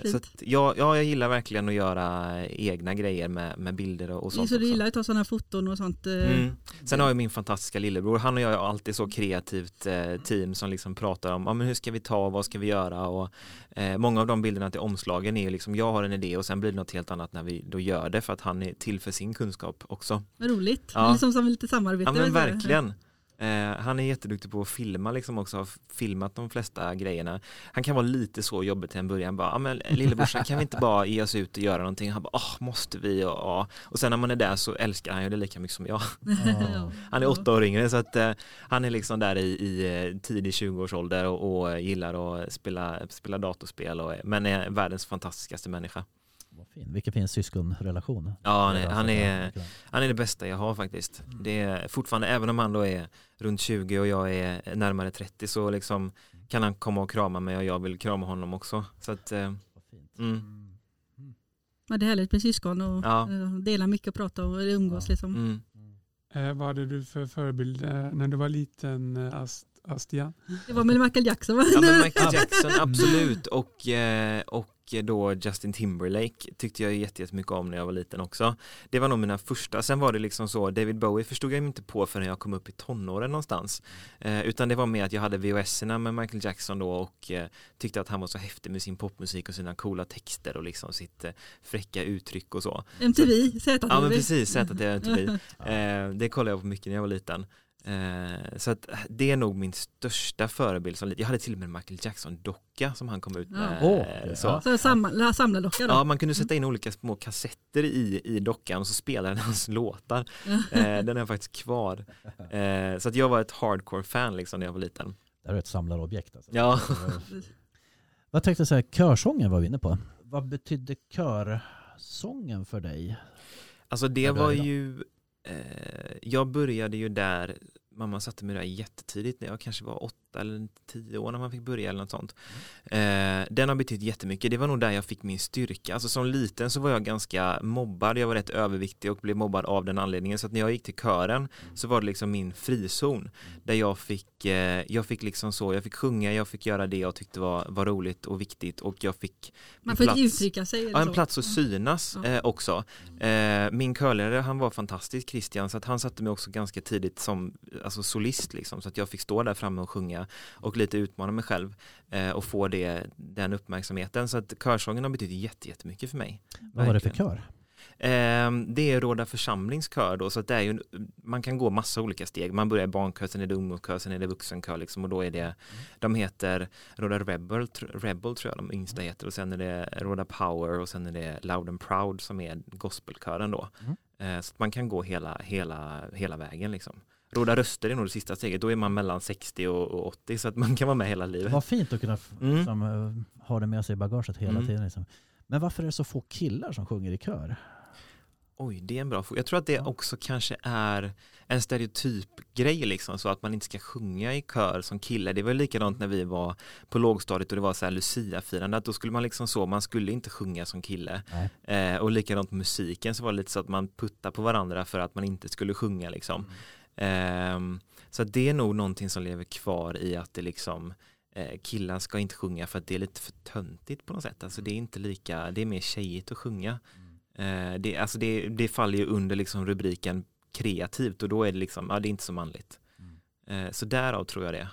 Eh, så att jag, ja, jag gillar verkligen att göra egna grejer med, med bilder och, och sånt så du gillar att ta sådana foton och sånt? eh, Mm. Sen har jag min fantastiska lillebror, han och jag är alltid så kreativt eh, team som liksom pratar om, ja men hur ska vi ta, vad ska vi göra och eh, många av de bilderna till omslagen är ju liksom, jag har en idé och sen blir det något helt annat när vi då gör det för att han är till för sin kunskap också. Vad roligt. Ja. Liksom som lite samarbete. Ja men verkligen. Eh, han är jätteduktig på att filma liksom också, har filmat de flesta grejerna. Han kan vara lite så jobbig till en början, bara, ja men lillebrorsan kan vi inte bara ge oss ut och göra någonting? Han bara, åh måste vi? Och, ja. och sen när man är där så älskar han ju det lika mycket som jag. Ja. Han är åtta år yngre så att eh, han är liksom där i, i eh, tidig 20-årsålder och, och gillar att spela, spela datorspel och, men är världens fantastiskaste människa. Vad fin. Vilken fin syskonrelation. Ja, han är, Det han är, han är det bästa jag har faktiskt. Det är fortfarande, även om han då är runt 20 och jag är närmare 30 så liksom kan han komma och krama mig och jag vill krama honom också. Så att, eh, Vad fint. mm, Ja, det är härligt med syskon och Ja. eh, dela mycket och prata och umgås Ja. liksom. mm. Eh, vad hade du för förebild eh, när du var liten, eh, Ast Astian? Det var med Michael Jackson va? Ja men Michael Jackson absolut och, eh, och då Justin Timberlake tyckte jag jätte- jättemycket om när jag var liten också. Det var nog mina första, sen var det liksom så, David Bowie förstod jag inte på förrän jag kom upp i tonåren någonstans. Eh, utan det var mer att jag hade VHS-erna med Michael Jackson då och eh, tyckte att han var så häftig med sin popmusik och sina coola texter och liksom sitt eh, fräcka uttryck och så. MTV, ZTV. Ja men precis, ZTV, MTV. Eh, det kollade jag på mycket när jag var liten. Eh, så att det är nog min största förebild. Som, jag hade till och med en Michael Jackson-docka som han kom ut med. Åh, eh, ja. så. Så samla, samlardocka då? Ja, man kunde sätta in olika små kassetter i, i dockan och så spelade den hans låtar. Eh, den är faktiskt kvar. Eh, så att jag var ett hardcore-fan liksom när jag var liten. Det här är ett samlarobjekt. Alltså. Ja. Vad tänkte jag säga, körsången var vi inne på. Vad betydde körsången för dig? Alltså det var ju, eh, Eh, jag började ju där, mamma satte mig där jättetidigt när jag kanske var åtta eller tio år när man fick börja eller något sånt. Eh, den har betytt jättemycket, det var nog där jag fick min styrka. Alltså som liten så var jag ganska mobbad, jag var rätt överviktig och blev mobbad av den anledningen. Så att när jag gick till kören så var det liksom min frizon där jag fick, eh, jag fick liksom så, jag fick sjunga, jag fick göra det jag tyckte var, var roligt och viktigt och jag fick Man en får plats- uttrycka sig. eller Ja, en så. plats att synas Ja. eh, också. Eh, min körlärare han var fantastisk Christian så att han satte mig också ganska tidigt som alltså solist liksom så att jag fick stå där framme och sjunga och lite utmana mig själv eh, och få det, den uppmärksamheten så att körsången har betytt jätte- jättemycket för mig. Vad var det för Verkligen. kör? Eh, det är Råda församlingskör då så att det är ju, man kan gå massa olika steg. Man börjar i barnkör, sen är det ungdomskör, sen är det vuxenkör liksom och då är det, de heter Råda Rebel, Rebel tror jag de yngsta heter och sen är det Råda Power och sen är det Loud and Proud som är gospelkören då. Eh, så man kan gå hela, hela, hela vägen liksom. Råda röster är nog det sista steget, då är man mellan 60 och, och 80 så att man kan vara med hela livet. Vad fint att kunna Mm. som, eh, ha det med sig i bagaget hela Mm. tiden. Liksom. Men varför är det så få killar som sjunger i kör? Oj, det är en bra fråga. Jag tror att det också kanske är en stereotypgrej liksom, så att man inte ska sjunga i kör som kille. Det var likadant när vi var på lågstadiet och det var så här Lucia-firande, att då skulle man liksom så, man skulle inte sjunga som kille. Eh, och likadant musiken så var det lite så att man puttade på varandra för att man inte skulle sjunga liksom. Ehm, så att det är nog någonting som lever kvar i att det liksom eh, killar ska inte sjunga för att det är lite för töntigt på något sätt. Alltså det är inte lika, det är mer tjejigt att sjunga. Eh, det, alltså det, det faller ju under liksom rubriken kreativt och då är det liksom, ja det är inte så manligt. Eh, så därav tror jag det.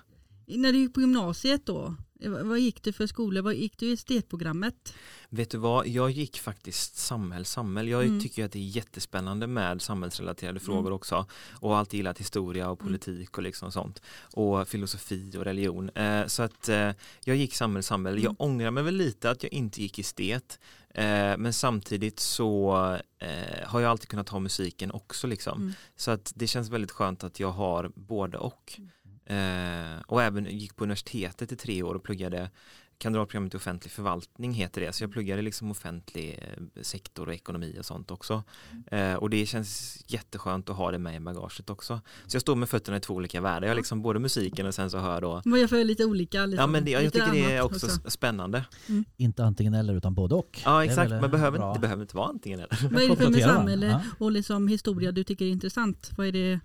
När du gick på gymnasiet då, vad gick du för skolor? Vad gick du i estetprogrammet? Vet du vad, jag gick faktiskt samhäll, samhäll. Jag Mm. tycker att det är jättespännande med samhällsrelaterade frågor Mm. också. Och alltid gillat historia och Mm. politik och liksom sånt. Och filosofi och religion. Eh, så att eh, jag gick samhäll, samhäll. Jag Mm. ångrar mig väl lite att jag inte gick estet. Eh, men samtidigt så eh, har jag alltid kunnat ha musiken också liksom. Mm. Så att det känns väldigt skönt att jag har både och. Eh, och även gick på universitetet i tre år och pluggade kandidatprogrammet i offentlig förvaltning heter det. Så jag pluggade liksom offentlig eh, sektor och ekonomi och sånt också. Eh, och det känns jätteskönt att ha det med i bagaget också. Så jag står med fötterna i två olika världar. Jag har liksom både musiken och sen så hör jag då Vad jag för lite olika? Liksom. Ja men det, jag Lite tycker det är annat också spännande. Inte antingen eller utan både och. Ja exakt, man behöver, bra. det behöver inte vara antingen eller. Vad är det för med samhälle Ja. och liksom historia du tycker är intressant? Vad är det?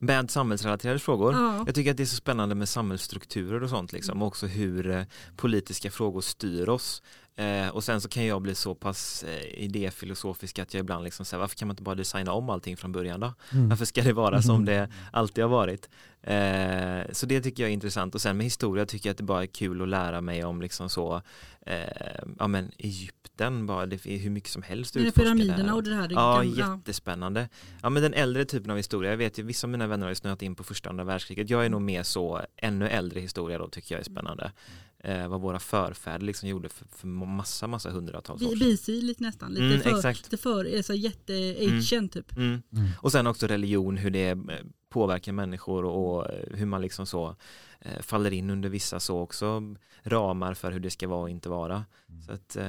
Med samhällsrelaterade frågor. Ja. Jag tycker att det är så spännande med samhällsstrukturer och sånt liksom. Och också hur eh, politiska frågor styr oss. Eh, och sen så kan jag bli så pass eh, idéfilosofisk att jag ibland liksom säger varför kan man inte bara designa om allting från början då? Mm. Varför ska det vara som Mhm. det alltid har varit? Eh, så det tycker jag är intressant och sen med historia tycker jag att det bara är kul att lära mig om liksom så eh, ja men Egypten bara det är hur mycket som helst utforska pyramiderna där. och det här. Ja, gamla- jättespännande. Ja, men den äldre typen av historia, jag vet ju vissa av mina vänner har ju snöat in på första och andra världskriget. Jag är nog mer så, ännu äldre historia då tycker jag är spännande. Eh, vad våra förfäder liksom gjorde för, för massa, massa hundratals år sedan. Bisiligt nästan. Lite Mm, för, exakt. lite för alltså jätte-ancient typ. Mm. Mm. Och sen också religion, hur det eh, påverkar människor och eh, hur man liksom så eh, faller in under vissa så också ramar för hur det ska vara och inte vara. Så att eh,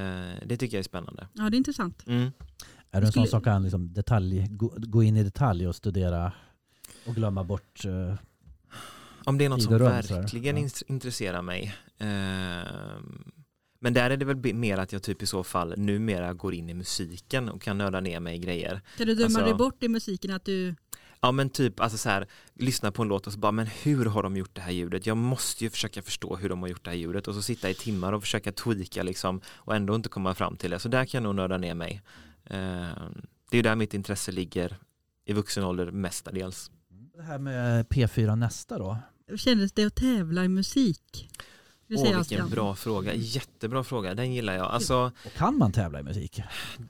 det tycker jag är spännande. Ja det är intressant. Mm. Är du en sån som kan liksom detalj, gå, gå in i detalj och studera och glömma bort eh, Om det är något som verkligen Ja. int- intresserar mig. Ehm, men där är det väl mer att jag typ i så fall numera går in i musiken och kan nörda ner mig i grejer. Kan du döma Alltså- dig bort i musiken att du Ja men typ alltså så här, lyssna på en låt och så bara men hur har de gjort det här ljudet? Jag måste ju försöka förstå hur de har gjort det här ljudet och så sitta i timmar och försöka tweaka liksom och ändå inte komma fram till det. Så där kan jag nog nörda ner mig. Ehm, det är ju där mitt intresse ligger i vuxen ålder mestadels. det här med P4 Nästa då? Kändes det att tävla i musik? Åh, vilken Astian. bra fråga, jättebra fråga, den gillar jag. Alltså, Och kan man tävla i musik?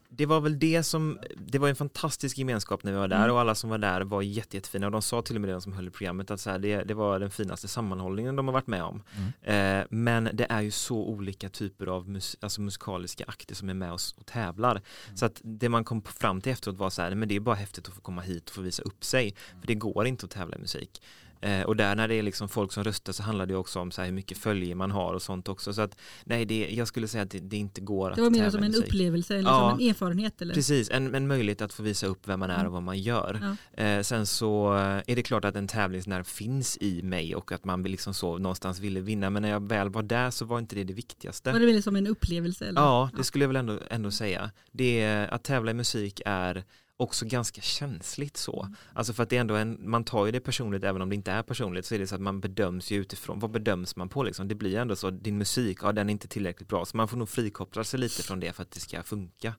det var väl det som, det var en fantastisk gemenskap när vi var där Mm. och alla som var där var jätte, jättefina och de sa till och med det de som höll i programmet att så här, det, det var den finaste sammanhållningen de har varit med om. Mm. Eh, men det är ju så olika typer av mus alltså musikaliska akter som är med oss och tävlar. Så att det man kom fram till efteråt var så här, men det är bara häftigt att få komma hit och få visa upp sig. För det går inte att tävla i musik. Eh, och där när det är liksom folk som röstar så handlar det också om så hur mycket följe man har och sånt också. Så att nej, det, jag skulle säga att det, det inte går att Det var mer som en musik. upplevelse eller Ja. som en erfarenhet eller? Precis, en, en möjlighet att få visa upp vem man är och vad man gör. Ja. Eh, sen så eh, är det klart att en tävlingsnerv finns i mig och att man liksom så någonstans ville vinna men när jag väl var där så var inte det det viktigaste. Var det väl som en upplevelse? Eller? Ja, det skulle jag väl ändå, ändå säga. Det att tävla i musik är också ganska känsligt så. Alltså för att det är ändå en, man tar ju det personligt även om det inte är personligt så är det så att man bedöms ju utifrån, vad bedöms man på liksom? Det blir ändå så, din musik, ja den är inte tillräckligt bra så man får nog frikoppla sig lite från det för att det ska funka.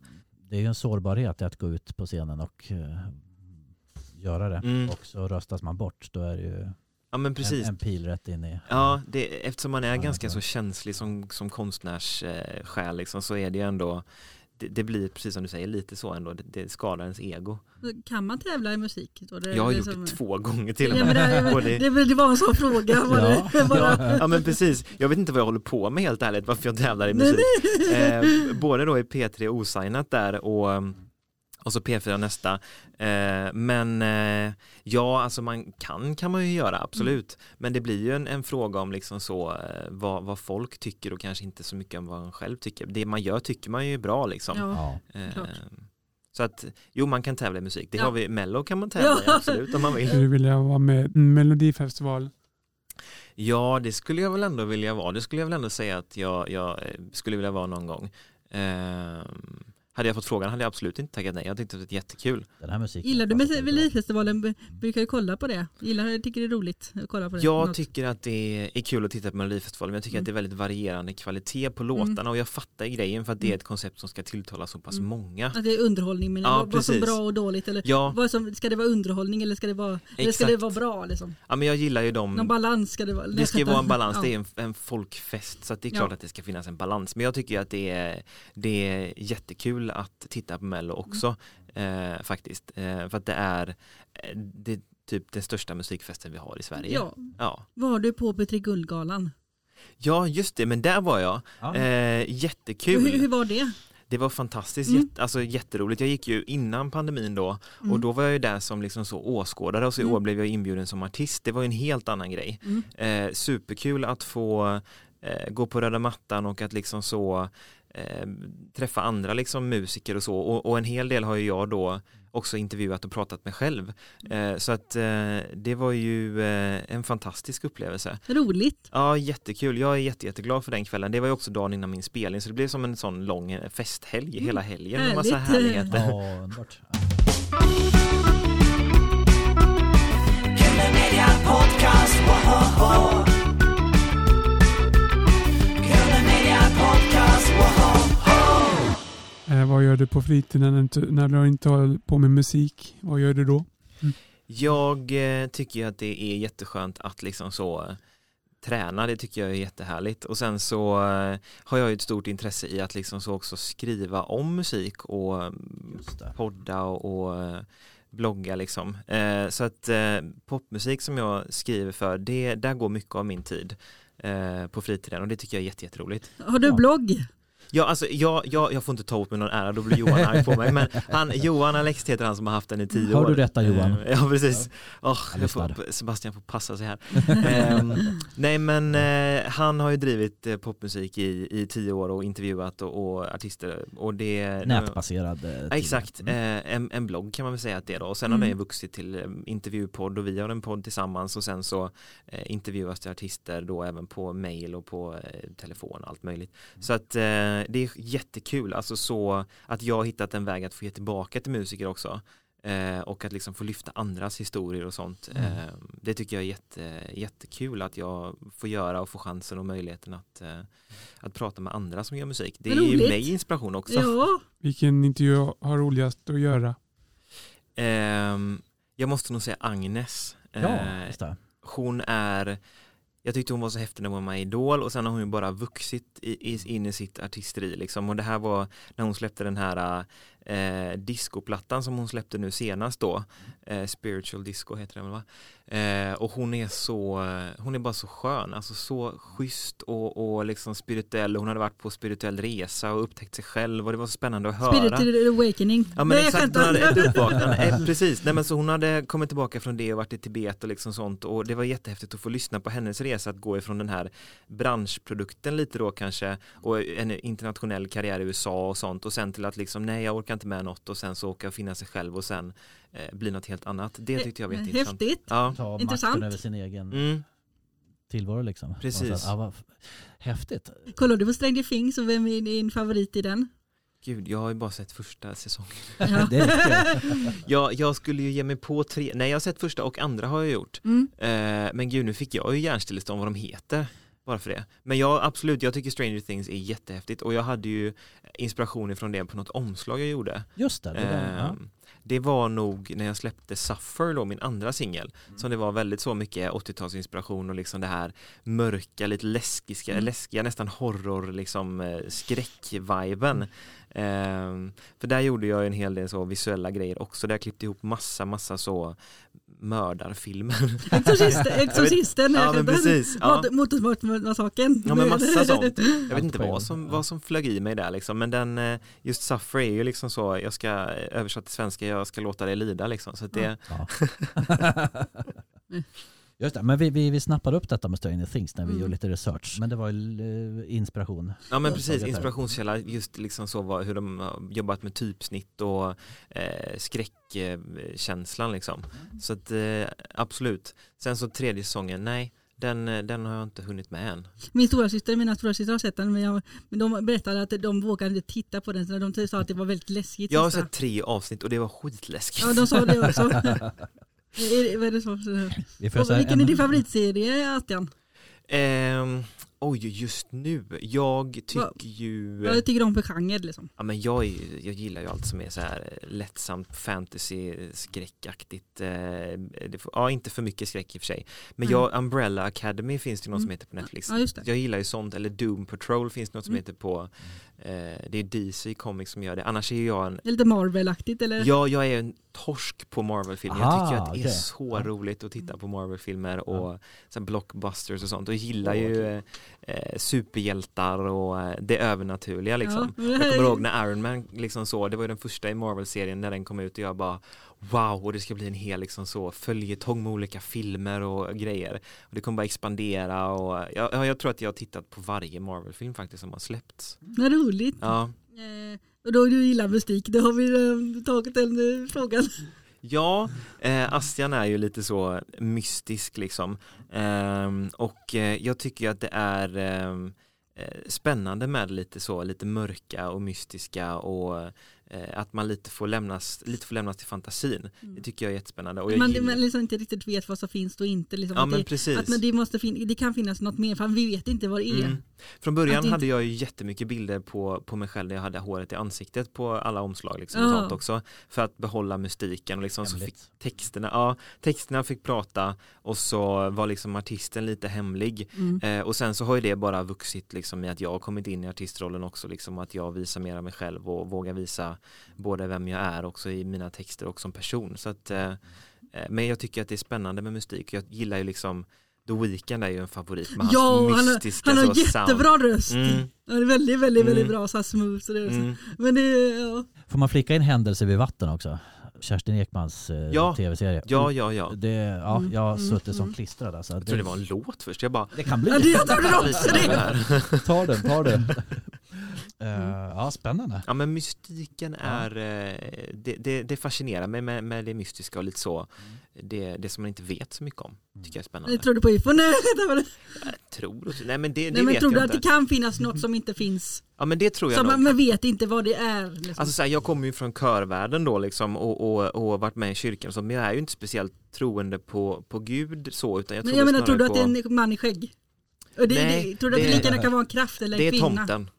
Det är ju en sårbarhet att gå ut på scenen och eh, göra det. Mm. Och så röstas man bort. Då är det ju Ja men precis. en, en pil rätt in i... Ja, det, eftersom man är Ja, ganska så känslig som, som konstnärssjäl eh, själ liksom, så är det ju ändå det, det blir precis som du säger lite så ändå, det, det skadar ens ego. Kan man tävla i musik? Då? Det, Jag har gjort som- det två gånger till och Ja, med. det, Och det, det- var en sån fråga. Var Ja, bara, Ja men precis, jag vet inte vad jag håller på med helt ärligt, varför jag tävlar i musik. Eh, både då i P3 osignat där och, och så P4 nästa. Eh, men eh, ja, alltså man kan kan man ju göra, absolut. Men det blir ju en, en fråga om liksom så eh, vad, vad folk tycker och kanske inte så mycket om vad man själv tycker. Det man gör tycker man ju är bra liksom. ja. Ja. Eh, klart. så att, jo man kan tävla i musik, det Ja. har vi, Mello kan man tävla i absolut om man vill. Skulle du vilja vara med i melodifestival? Ja, det skulle jag väl ändå vilja vara. Det skulle jag väl ändå säga att jag, jag eh, skulle vilja vara någon gång. Hade jag fått frågan hade jag absolut inte tackat nej. Jag tyckte det var jättekul. Den här musiken. Gillar du. Melodifestivalen? Brukar du kolla på det? Gillar, tycker det är roligt att kolla på det? Jag Något? tycker att det är kul att titta på Melodifestivalen men jag tycker Mm. att det är väldigt varierande kvalitet på låtarna och jag fattar grejen för att det är ett koncept som ska tilltala så pass Mm. många. Att det är underhållning, men Ja, vad, som bra och dåligt? Eller Ja, vad som, ska det vara underhållning eller ska det vara, eller ska det vara bra? Liksom? ja men jag gillar ju dem. Någon balans ska det vara? Det ska ju vara en balans, Ja. det är en, en folkfest så att det är Ja. klart att det ska finnas en balans. Men jag tycker att det är, det är jättekul att titta på Mello också eh, faktiskt. Eh, för att det är, eh, det är typ den största musikfesten vi har i Sverige. Ja. Ja, Var du på Petri Guldgalan? ja just det, men där var jag. Ja. Eh, jättekul. Hur, hur var det? Det var fantastiskt, Mm. jätte, alltså jätteroligt. Jag gick ju innan pandemin då Mm. och då var jag ju där som liksom så åskådare och så i Mm. år blev jag inbjuden som artist. Det var ju en helt annan grej. Mm. Eh, superkul att få eh, gå på röda mattan och att liksom så eh, träffa andra liksom musiker och så och, och en hel del har ju jag då också intervjuat och pratat med själv. Eh, så att eh, det var ju eh, en fantastisk upplevelse. Roligt. Ja, jättekul. Jag är jätte, jätteglad för den kvällen. Det var ju också dagen innan min spelning så det blev som en sån lång festhelg Mm. hela helgen med massa Härligt. härligheter. Ja, underbart. Podcast, Eh, vad gör du på fritiden när, du- när du inte håller på med musik? Vad gör du då? Jag eh, tycker ju att det är jätteskönt att liksom så eh, träna, det tycker jag är jättehärligt och sen så eh, har jag ju ett stort intresse i att liksom så också skriva om musik och mm, det. podda och, och eh, blogga liksom. Eh, så att eh, popmusik som jag skriver för, det, där går mycket av min tid eh, på fritiden och det tycker jag är jätte, jätteroligt. Har du blogg? Ja, alltså, jag, jag, jag får inte ta åt mig någon ära, då blir Johan arg på mig. Men han, Johan Alex heter han som har haft den i tio Hör år. du detta, Johan? Eh, Ja, precis. Åh, Jag jag får. Sebastian får passa sig här. Ehm, nej, men eh, han har ju drivit eh, popmusik i, i tio år och intervjuat och, och artister. Och det, Nätbaserad. eh, Ja, exakt, Mm. eh, en, en blogg kan man väl säga att det är då och sen Mm. har det vuxit till eh, intervjupodd och vi har en podd tillsammans och sen så eh, intervjuas det artister då även på mail och på eh, telefon och allt möjligt. Så att eh, det är jättekul, alltså så att jag har hittat en väg att få ge tillbaka till musiker också eh, och att liksom få lyfta andras historier och sånt. Mm. Eh, det tycker jag är jätte, jättekul att jag får göra och få chansen och möjligheten att, eh, att prata med andra som gör musik. Det är ju mig inspiration också. Ja, Vilken intervju har roligast att göra? Ehm, jag måste nog säga Agnes. Ja, Eh, just det. hon är jag tyckte hon var så häftig när hon var med i Idol och sen har hon ju bara vuxit i, i, in i sitt artisteri liksom. Och det här var när hon släppte den här äh, eh, discoplattan som hon släppte nu senast då eh, Spiritual Disco heter den väl va? Eh, och hon är så hon är bara så skön alltså så schysst och, och liksom spirituell. Hon hade varit på spirituell resa och upptäckt sig själv och det var så spännande att höra. Spiritual awakening. Ja men Nej, exakt, hon hade ett uppvaknande, eh, precis. Nej men så hon hade kommit tillbaka från det och varit i Tibet och liksom sånt. Och det var jättehäftigt att få lyssna på hennes resa att gå ifrån den här branschprodukten lite då kanske och en internationell karriär i USA och sånt och sen till att liksom nej jag orkar inte med något och sen så åka och finna sig själv och sen eh, bli något helt annat. Det tyckte jag var jätteintressant. Häftigt. Ja, Ta Intressant. makten över sin egen mm. tillvaro liksom. Precis. Och så, f- häftigt. Kollar du på Stranger Things och vem är din favorit i den? Gud, jag har ju bara sett första säsongen. Ja. Jag, jag skulle ju ge mig på tre, nej jag har sett första och andra har jag gjort. Mm. Eh, men gud, nu fick jag ju hjärnstillestånd vad de heter. Bara för det. Men jag absolut, jag tycker Stranger Things är jättehäftigt och jag hade ju inspiration ifrån det på något omslag jag gjorde. Just det. det, där, ja. Ehm, det var nog när jag släppte Suffer då, min andra singel, Mm. som det var väldigt så mycket 80-talsinspiration och liksom det här mörka, lite läskiga, Mm. läskiga nästan horror, liksom eh, skräck-viben. Ehm, för där gjorde jag en hel del så visuella grejer också, där jag klippte ihop massa, massa så mördarfilmer. Exorcisten, exorcisten Ja, men precis, ja. Motorsportmassakern. Ja men massa sånt. Jag vet inte vad som, vad som flög i mig där liksom. Men den, eh, just Suffer är ju liksom så, jag ska översätta till svenska, jag ska låta dig lida liksom. Så att det, Ja. Just det, men vi, vi, vi snappade upp detta med Stranger Things när vi Mm. gjorde lite research. Men det var ju eh, inspiration. Ja men precis, inspirationskälla just liksom så vad, hur de har jobbat med typsnitt och eh, skräckkänslan liksom. Så att eh, absolut. Sen så tredje säsongen, nej, den, eh, den har jag inte hunnit med än. Min stora syster, mina stora syster har sett den men, jag, men de berättade att de vågade inte titta på den så de sa att det var väldigt läskigt. Jag har sista. sett tre avsnitt och det var skitläskigt. Ja de sa det också. är, det- vad är det Och säga vilken en- är din favoritserie Astian? Ehm, oj, just nu. Jag tycker ju... Vad tycker du om för genre liksom? Ja, men jag, är, jag gillar ju allt som är så här lättsamt fantasy skräckaktigt. Eh, ja, inte för mycket skräck i och för sig. Men Mm. jag, Umbrella Academy finns det något som Mm. heter på Netflix. Ja just det. Jag gillar ju sånt, eller Doom Patrol finns det något som Mm. heter på, det är DC Comics som gör det. Annars är jag en, lite Marvel-aktigt eller? ja, jag är en torsk på Marvel-filmer. Jag tycker Ah, att det är okej. så Ja. roligt att titta på Marvel-filmer och Ja. så här blockbusters och sånt. Och jag gillar Åh, ju eh, eh, superhjältar och eh, det övernaturliga liksom. det Jag kommer ihåg när Iron Man liksom så, det var ju den första i Marvel-serien när den kom ut och jag bara wow, och det ska bli en hel liksom så följetong med olika filmer och grejer. Och det kommer bara expandera och jag, ja, jag tror att jag har tittat på varje Marvel-film faktiskt som har släppts. Vad roligt. Ja, Eh, och då du gillar mystik, då har vi eh, tagit den eh, frågan. ja eh, Astian är ju lite så mystisk liksom. Ehm, och eh, jag tycker att det är ehm, eh, spännande med lite så, lite mörka och mystiska och att man lite får lämnas, lite får lämnas till fantasin. Det tycker jag är jättespännande. Och jag man, man liksom inte riktigt vet vad som finns och inte. Liksom, Ja att men det, precis. att men det, måste fin- det kan finnas något mer, för vi vet inte vad det är. Mm. Från början det inte- hade jag ju jättemycket bilder på, på mig själv när jag hade håret i ansiktet på alla omslag liksom, och Ja. sånt också. För att behålla mystiken och liksom så fick texterna, ja, texterna fick prata och så var liksom artisten lite hemlig. Mm. Eh, och sen så har ju det bara vuxit liksom i att jag har kommit in i artistrollen också liksom att jag visar mer av mig själv och vågar visa både vem jag är också i mina texter och som person. Så att, eh, eh, men jag tycker att det är spännande med mystik. Jag gillar ju liksom The Weeknd är ju en favorit med Ja, hans han har, mystiska han har så jättebra röst. Mm. Han är väldigt, väldigt, väldigt Mm. bra, så här smooth. Så det är så. Mm. Men det ja. Får man flika in händelser vid vatten också? Kerstin Ekmans eh, Ja. tv-serie. Ja, ja, ja. Det, ja, Mm, jag har mm, suttit som mm. klistrad alltså. Jag trodde det var en låt först. Jag bara, det kan bli. Ja, det- jag trodde också det. här. Ta den, ta den. Mm. Eh, ja, spännande. Ja men mystiken är, eh, det, det, det fascinerar mig med, med det mystiska och lite så, det, det som man inte vet så mycket om, tycker jag är spännande. Jag tror du på UFO? Det. Jag tror, nej men det, det Nej men vet tror du jag att det inte. kan finnas något som inte finns? Ja men det tror jag Som nog. man, man vet inte vad det är. Liksom. Alltså så här, jag kommer ju från körvärlden då liksom och, och, och varit med i kyrkan så, men jag är ju inte speciellt troende på, på Gud så utan jag tror men jag menar, tror du att på, det är en man i skägg? Och det, Nej, det, tror du att det det- lika gärna kan vara en kraft eller en Det är kvinna? tomten.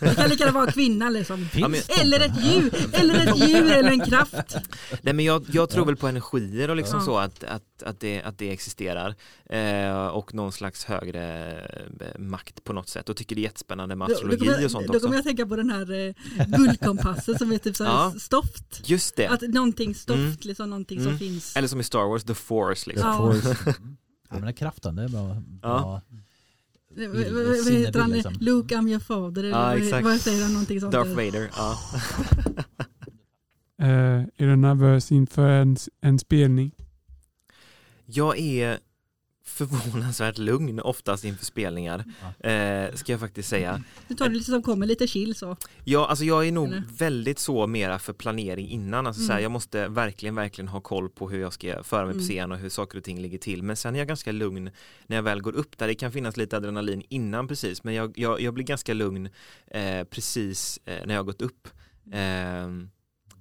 Det kan lika gärna vara en kvinna liksom. Eller ett djur, eller ett djur eller en kraft. Nej men jag, jag tror väl på energier och liksom Ja. så att, att, att, det, att det existerar eh, och någon slags högre eh, makt på något sätt och tycker det är jättespännande med Då, då, astrologi kommer, och sånt jag- då kommer också. jag tänka på den här eh, guldkompassen som är typ så här Ja. stoft. Just det, Att någonting stoft, Mm. liksom någonting Mm. som finns. eller som i Star Wars, the force liksom. Ja. Force. Mm. Ja, men kraften, det är bra. bra. V- Vad heter han? liksom. Luke I'm your father. eller exakt. Vad säger han? Någonting sånt. Darth. Vader, ja. Eh, är du nervös inför en, en spelning? Jag är förvånansvärt lugn oftast inför spelningar, eh, ska jag faktiskt säga. Du tar det lite som kommer, lite chill så. Ja, alltså jag är nog Eller? väldigt så mera för planering innan. Alltså så här, Mm. jag måste verkligen, verkligen ha koll på hur jag ska föra mig på Mm. scen och hur saker och ting ligger till. Men sen är jag ganska lugn när jag väl går upp där. Det kan finnas lite adrenalin innan precis, men jag, jag, jag blir ganska lugn eh, precis eh, när jag har gått upp. Ehm,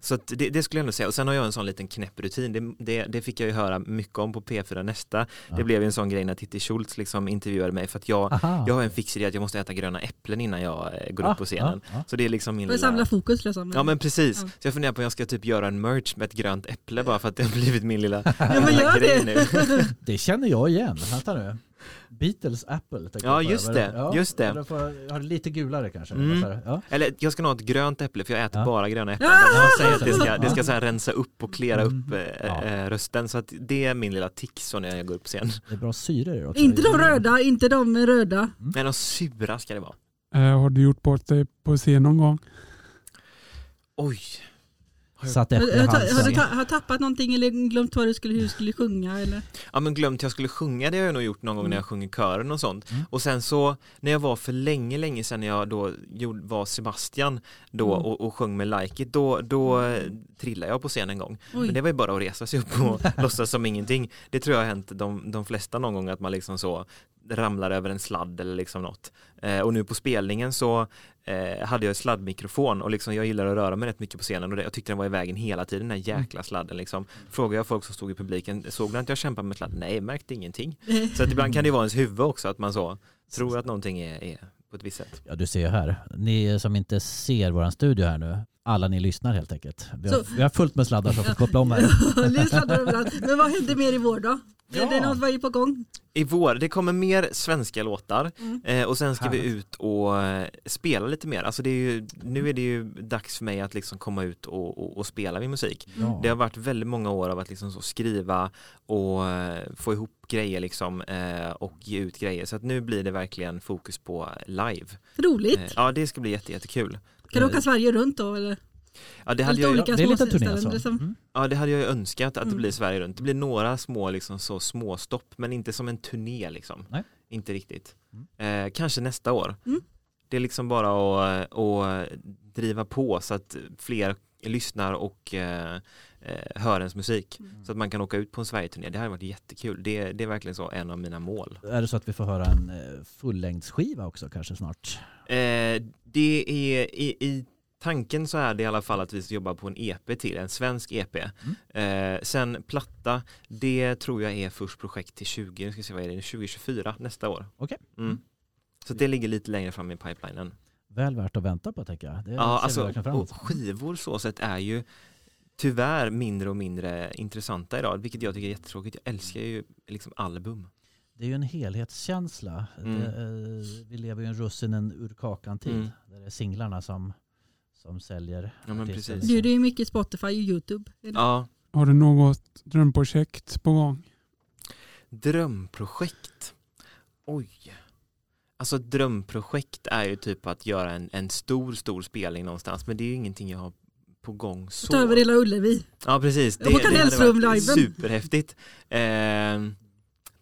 så det, det skulle jag ändå säga. Och sen har jag en sån liten knäpprutin. Det, det, det fick jag ju höra mycket om på P4 Nästa. Ja. Det blev ju en sån grej när Titti Schultz liksom intervjuade mig för att jag, Aha. jag har en fix idé att jag måste äta gröna äpplen innan jag eh, går Ah, upp på scenen. ja, ja. Så det är liksom min att samla fokus liksom. Ja men precis, Ja. så jag funderar på om jag ska typ göra en merch med ett grönt äpple bara för att det har blivit min lilla, Ja, men lilla gör grej det. nu. Det känner jag igen. Vänta nu. Beatles Apple. Ja, just det, Ja, just det. Då får jag ha det lite gulare kanske. Mm. Ja. Eller jag ska nog ha ett grönt äpple för jag äter Ja. bara gröna äpplen. Ja! Säger att det ska, det ska så här rensa upp och klera Mm. upp eh, Ja. eh, rösten så att det är min lilla tick så när jag går upp på scen. Det är bra syre i också. Inte de röda, inte de röda. Men de sura ska det vara. Eh, har du gjort bort dig på scen någon gång? Oj. Satt Har, äpple i har, har, halsen. du ta, har tappat någonting eller glömt vad du skulle, hur du skulle sjunga? Eller? Ja men glömt jag skulle sjunga, det har jag nog gjort någon gång Mm. när jag sjunger kören och sånt. Mm. Och sen så när jag var för länge, länge sedan när jag då gjorde, var Sebastian då Mm. och, och sjöng med Like It, då, då trillade jag på scen en gång. Oj. Men det var ju bara att resa sig upp och låtsas som ingenting. Det tror jag har hänt de, de flesta någon gång att man liksom så ramlar över en sladd eller liksom något. Eh, och nu på spelningen så eh, hade jag sladdmikrofon och liksom jag gillar att röra mig rätt mycket på scenen och det, jag tyckte den var i vägen hela tiden, den här jäkla sladden liksom. Frågade jag folk som stod i publiken, såg ni att jag kämpade med sladd? Nej, märkte ingenting. Så att ibland kan det vara ens huvud också att man så tror att någonting är, är på ett visst sätt. Ja, du ser ju här. Ni som inte ser våran studio här nu, alla ni lyssnar helt enkelt. Vi har, Så- vi har fullt med sladdar som får koppla om här. Men vad händer mer i vår då? Är det Ja. något vad är på gång? I vår, det kommer mer svenska låtar Mm. eh, och sen ska vi Härligt. ut och eh, spela lite mer. Alltså det är ju, nu är det ju dags för mig att liksom komma ut och, och, och spela min musik. Ja. Det har varit väldigt många år av att liksom så skriva och eh, få ihop grejer liksom eh, och ge ut grejer. Så att nu blir det verkligen fokus på live. Roligt. Eh, ja, det ska bli jätte, jättekul. Kan du åka Sverige runt då? Eller? Ja, det hade lite jag ju, olika det är lite turné alltså. liksom. Mm. ja, det hade jag önskat att det Mm. blir Sverige runt. Det blir några små liksom så små stopp men inte som en turné liksom. Nej. Inte riktigt. Eh, kanske nästa år. Mm. Det är liksom bara att, att driva på så att fler lyssnar och eh, eh, hör ens musik. Mm. Så att man kan åka ut på en Sverigeturné. Det hade varit jättekul. Det, det är verkligen så en av mina mål. Är det så att vi får höra en eh, fullängdsskiva också kanske snart? Eh, det är i, i tanken så är det i alla fall att vi ska jobba på en EP till, en svensk EP. Eh, sen platta, det tror jag är först projekt till 20, nu ska se vad är det, 2024 nästa år. Okej. Mm. Så det ligger lite längre fram i pipelinen. Väl värt att vänta på tänker jag. Det Ja, alltså skivor så sett är ju tyvärr mindre och mindre intressanta idag, vilket jag tycker är jättetråkigt. Jag älskar ju liksom album. Det är ju en helhetskänsla. Mm. Det, eh, vi lever ju i en russinen ur kakan-tid. Mm. Där det är singlarna som, som säljer. Ja, men precis. Är det ju mycket Spotify och Youtube. Ja, Har du något drömprojekt på gång? Drömprojekt? Oj. Alltså drömprojekt är ju typ att göra en, en stor, stor spelning någonstans. Men det är ju ingenting jag har på gång så. Ta över hela Ullevi. Ja, precis. Det, Håkan det hade varit Hellström-liven. superhäftigt. Eh,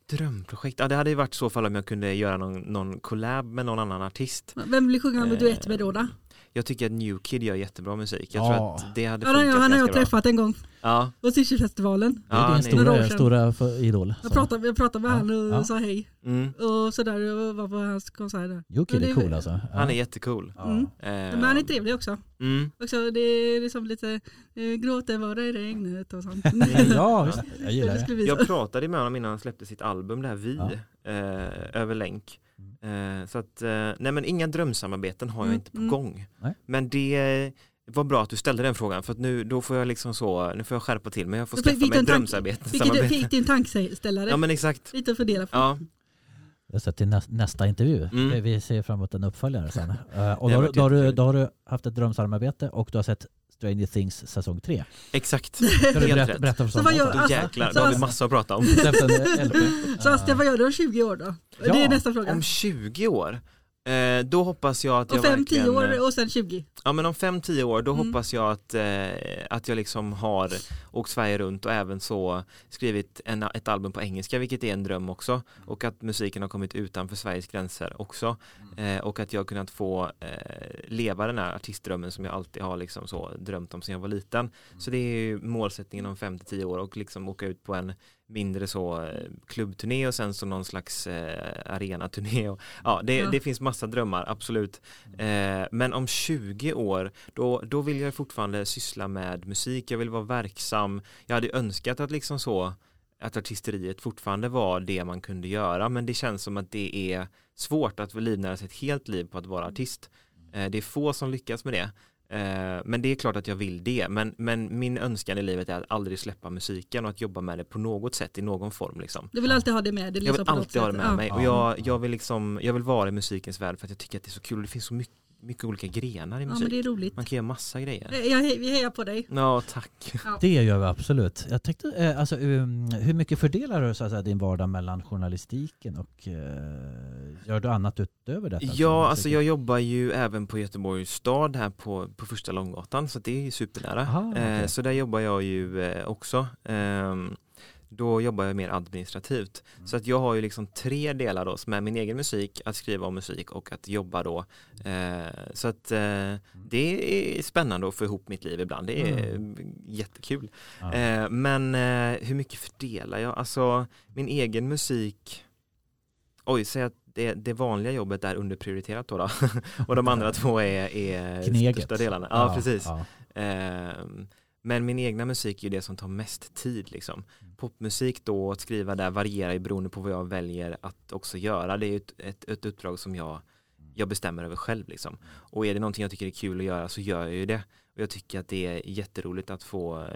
drömprojekt? Ja, det hade ju varit så fall om jag kunde göra någon, någon collab med någon annan artist. Vem vill du sjunga med Eh, duett med då? då? Jag tycker att New Kid gör jättebra musik. Jag Ja. tror att det hade Ja, han, funkat han har jag ganska bra. träffat en gång Ja, på Sishyfestivalen. Det är ja, din stora, stora för- idol. Jag pratade, jag pratade med Ja, honom och ja. sa hej. Mm. Och sådär och var på hans konsert där. Ja, det är cool alltså. Ja. Han är jättecool. Ja. Mm. Eh, Men han är trevlig också. Mm. också det är liksom lite eh, gråter bara i regnet och sånt. Ja. Jag gillar det Jag pratade med honom innan han släppte sitt album, det här Vi, Ja. eh, över länk. Eh, så att, eh, nej men inga drömsamarbeten har jag Mm, inte på mm. gång. Nej. Men det var bra att du ställde den frågan för att nu då får jag liksom så, nu får jag skärpa till mig, jag får Då skaffa mig drömsamarbete. Fick du fick din tankställare? Ja men exakt. Lite att fundera på. Ja, Jag ser till nä nästa intervju. Mm. Vi- ser fram emot en uppföljare sen. Eh, och då, har har du- varit då, har du, då har du haft ett drömsamarbete och du har sett Stranger Things säsong 3. exakt. Helt berätta, rätt. berätta för Så vad gör- Då Alltså, jäklar, då har vi massa att prata om. Så Astian, vad gör du om 20 år då? Ja, det är nästa fråga. Om 20 år, eh, då hoppas jag att Och jag 5-10 verkligen... eh, år och sen 20. Ja men om 5-10 år då Mm. hoppas jag att, eh, att jag liksom har åkt Sverige runt och även så skrivit en, ett album på engelska vilket är en dröm också och att musiken har kommit utanför Sveriges gränser också eh, och att jag har kunnat få eh, leva den här artistdrömmen som jag alltid har liksom så drömt om sedan jag var liten. Så det är ju målsättningen om 5-10 år och liksom åka ut på en mindre så eh, klubbturné och sen så någon slags eh, arenaturné och ja det, Ja. det finns massa drömmar absolut. Eh, men om 20 år då, då vill jag fortfarande syssla med musik. Jag vill vara verksam. Jag hade önskat att liksom så att artisteriet fortfarande var det man kunde göra men det känns som att det är svårt att livnära sig ett helt liv på att vara artist. Eh, det är få som lyckas med det Eh, Men det är klart att jag vill det, men, men min önskan i livet är att aldrig släppa musiken och att jobba med det på något sätt i någon form liksom. Du vill alltid ha det med dig? Jag liksom, vill på något alltid ha det med Ja. mig och Ja. jag, jag, vill liksom, jag vill vara i musikens värld för att jag tycker att det är så kul det finns så mycket, mycket olika grenar i Ja musik. men det är roligt. Man kan göra massa grejer. Eh, Jag, vi hejar på dig. Ja, tack. Det gör vi absolut. Jag tänkte, eh, alltså, um, hur mycket fördelar du så att säga, din vardag mellan journalistiken och eh, gör du annat utöver detta? Ja, alltså jag jobbar ju även på Göteborgs stad här på, på första Långgatan så det är ju supernära. Aha, eh, så där jobbar jag ju också. Ehm, då jobbar jag mer administrativt. Mm. Så att jag har ju liksom tre delar då som är min egen musik, att skriva om musik och att jobba då. Eh, så att Mm. eh, det är spännande att få ihop mitt liv ibland. Det är jättekul. Ja. Eh, men eh, hur mycket fördelar jag? Alltså min egen musik Oj, säg att det, det vanliga jobbet är underprioriterat då, då. och de andra två är, är Kneget. största delarna. Ja, precis. ja. Men min egna musik är ju det som tar mest tid liksom. Mm. Popmusik då, att skriva där varierar ju beroende på vad jag väljer att också göra. Det är ju ett, ett, ett uppdrag som jag, jag bestämmer över själv liksom. Och är det någonting jag tycker är kul att göra så gör jag ju det. Och jag tycker att det är jätteroligt att få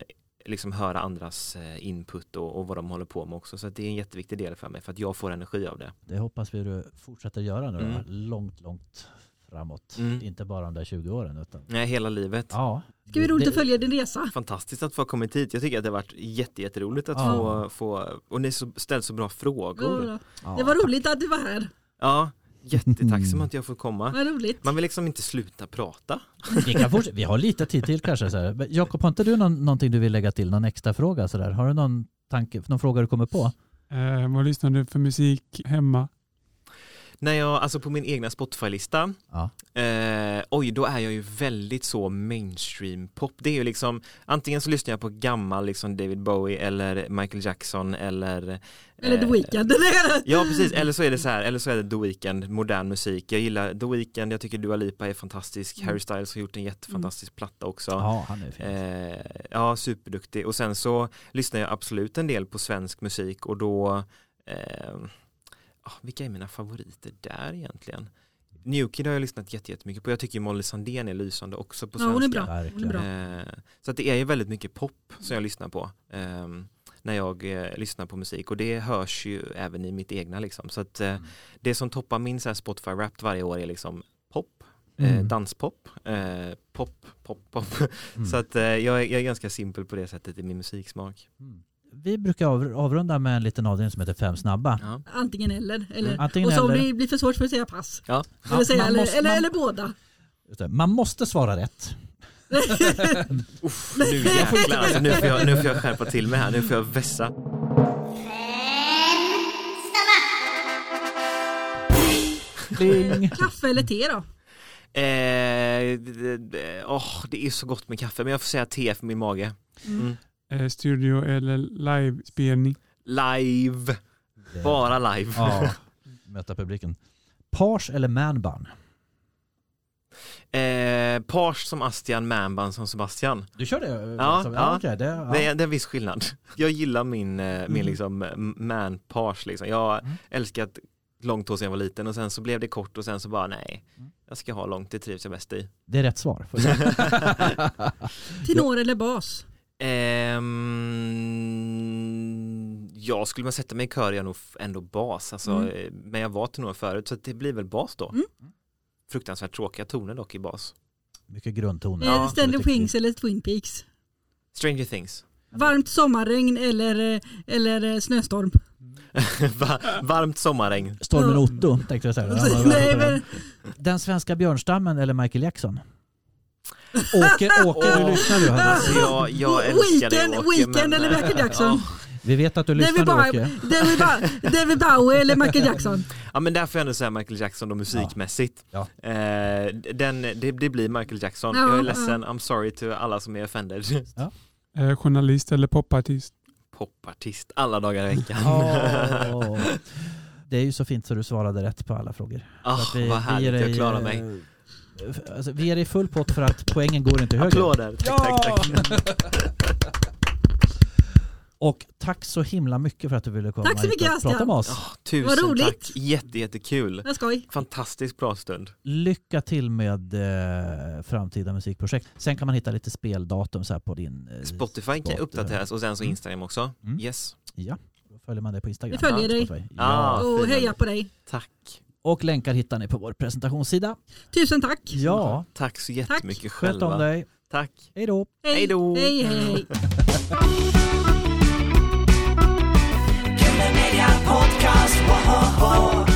liksom höra andras eh, input och, och vad de håller på med också. Så det är en jätteviktig del för mig för att jag får energi av det. Det hoppas vi du fortsätter göra nu Mm. långt, långt framåt. Mm. Inte bara de där 20 åren utan Nej, hela livet. ja. Ska vi roligt Det- att följa din resa? Fantastiskt att få ha kommit hit. Jag tycker att det har varit jätte, jätteroligt att Ja. få, få, och ni ställt så bra frågor. Ja, Det var roligt att du var här. Ja, jättetacksam att jag får komma. Vad roligt. Man vill liksom inte sluta prata. Vi, kan fortsätta. vi har lite tid till kanske. Så Jakob, har inte du någon, någonting du vill lägga till? Någon extra fråga? Så där? Har du någon, tanke, någon fråga du kommer på? Eh, vad lyssnar du för musik hemma? När jag, alltså på min egna Spotify-lista, Ja. eh, oj då är jag ju väldigt så mainstream pop. Det är ju liksom, antingen så lyssnar jag på gammal liksom David Bowie eller Michael Jackson eller Eller The eh, Weeknd. Ja precis, eller så är det så här, eller så är det The Weeknd, modern musik. Jag gillar The Weeknd, jag tycker Dua Lipa är fantastisk. Mm. Harry Styles har gjort en jättefantastisk platta också. ja, han är fin. Eh, ja, superduktig. Och sen så lyssnar jag absolut en del på svensk musik och då, eh, ah, vilka är mina favoriter där egentligen? New Kid har jag lyssnat jätte- jättemycket på. Jag tycker Molly Sandén är lysande också på Ja, svenska. hon är bra. Hon är bra. Eh, så att det är ju väldigt mycket pop som jag lyssnar på eh, när jag eh, lyssnar på musik och det hörs ju även i mitt egna liksom. Så att eh, det som toppar min så Spotify Wrapped varje år är liksom pop, Mm. danspop, pop, pop, pop. Mm. Så att jag, är, jag är ganska simpel på det sättet i min musiksmak. Mm. Vi brukar av, avrunda med en liten avdelning som heter Fem snabba. Ja. Antingen eller. eller. Mm. Antingen och så om eller. det blir för svårt får vi säga pass. Ja. Eller, säga, eller, måste- eller, man- eller båda. Man måste svara rätt. Uff, nu jäklar, alltså, nu, får jag, nu får jag skärpa till mig här, nu får jag vässa. Pling. Kaffe eller te då? Eh, åh, det är så gott med kaffe men jag får säga te för min mage. Mm. Eh, studio eller livespelning? Live, Det- bara live. Ja, möta publiken. Pars eller manbun? Eh, pars som Astian, manband som Sebastian. Du kör det? Ja, Alltså, ja. okej, det, ja. Det, är, det är en viss skillnad. Jag gillar min, eh, min Mm. liksom man pars liksom. Jag Mm. älskar att långt hår sedan jag var liten och sen så blev det kort och sen så bara nej, Mm. jag ska ha långt, det trivs jag bäst i. Det är rätt svar. Tenor eller bas? Ehm, jag skulle man sätta mig i kör, är jag nog ändå bas, alltså, Mm. eh, men jag var tenor förut så det blir väl bas då. Mm. Fruktansvärt tråkiga toner dock i bas. Mycket grundtoner. Ja, Ja, Stanley Wings eller Twin Peaks? Stranger Things. Varmt sommarregn eller, eh, eller eh, snöstorm? Va- Varmt sommarregn. Stormen Ja. Otto tänkte jag säga. Ja, Den svenska björnstammen eller Michael Jackson? Åke, Åke du lyssnar du här. Alltså, jag, jag älskar dig Weekend, Åke, weekend men- eller Michael Jackson? Vi vet att du lyssnar nu Bowie. David, Bowie, David Bowie eller Michael Jackson? Ja men där får jag ändå säga Michael Jackson då musikmässigt. Ja. Eh, den, det, det blir Michael Jackson. Ja, jag är ja. ledsen, I'm sorry till alla som är offended. Eh, journalist eller popartist? Popartist alla dagar i veckan. Åh. Det är ju så fint så du svarade rätt på alla frågor. Att vi- vad vi härligt, ger jag dig, klarar eh, mig. Alltså, vi ger dig full pott för att poängen går inte högre. Applåder. Tack, tack, tack. Och tack så himla mycket för att du ville komma Tack så hit mycket, och Astra. prata med oss. Ah, tusen Vad roligt. tack, jätte, jättekul. Jag skoj. Fantastisk pratstund. Lycka till med eh, framtida musikprojekt. Sen kan man hitta lite speldatum så här på din... Eh, Spotify kan uppdateras och sen så Mm. Instagram också. Mm. Yes, Ja, då följer man det på Instagram. Vi följer Ja, dig. Spotify. Ah. Ja. Och fina. heja på dig. tack. Och länkar hittar ni på vår presentationssida. Tusen tack. Ja, Tack så jättemycket sköt själva. om dig. Tack. Hej då! Hej då. Hej, hej, hej. Podcast!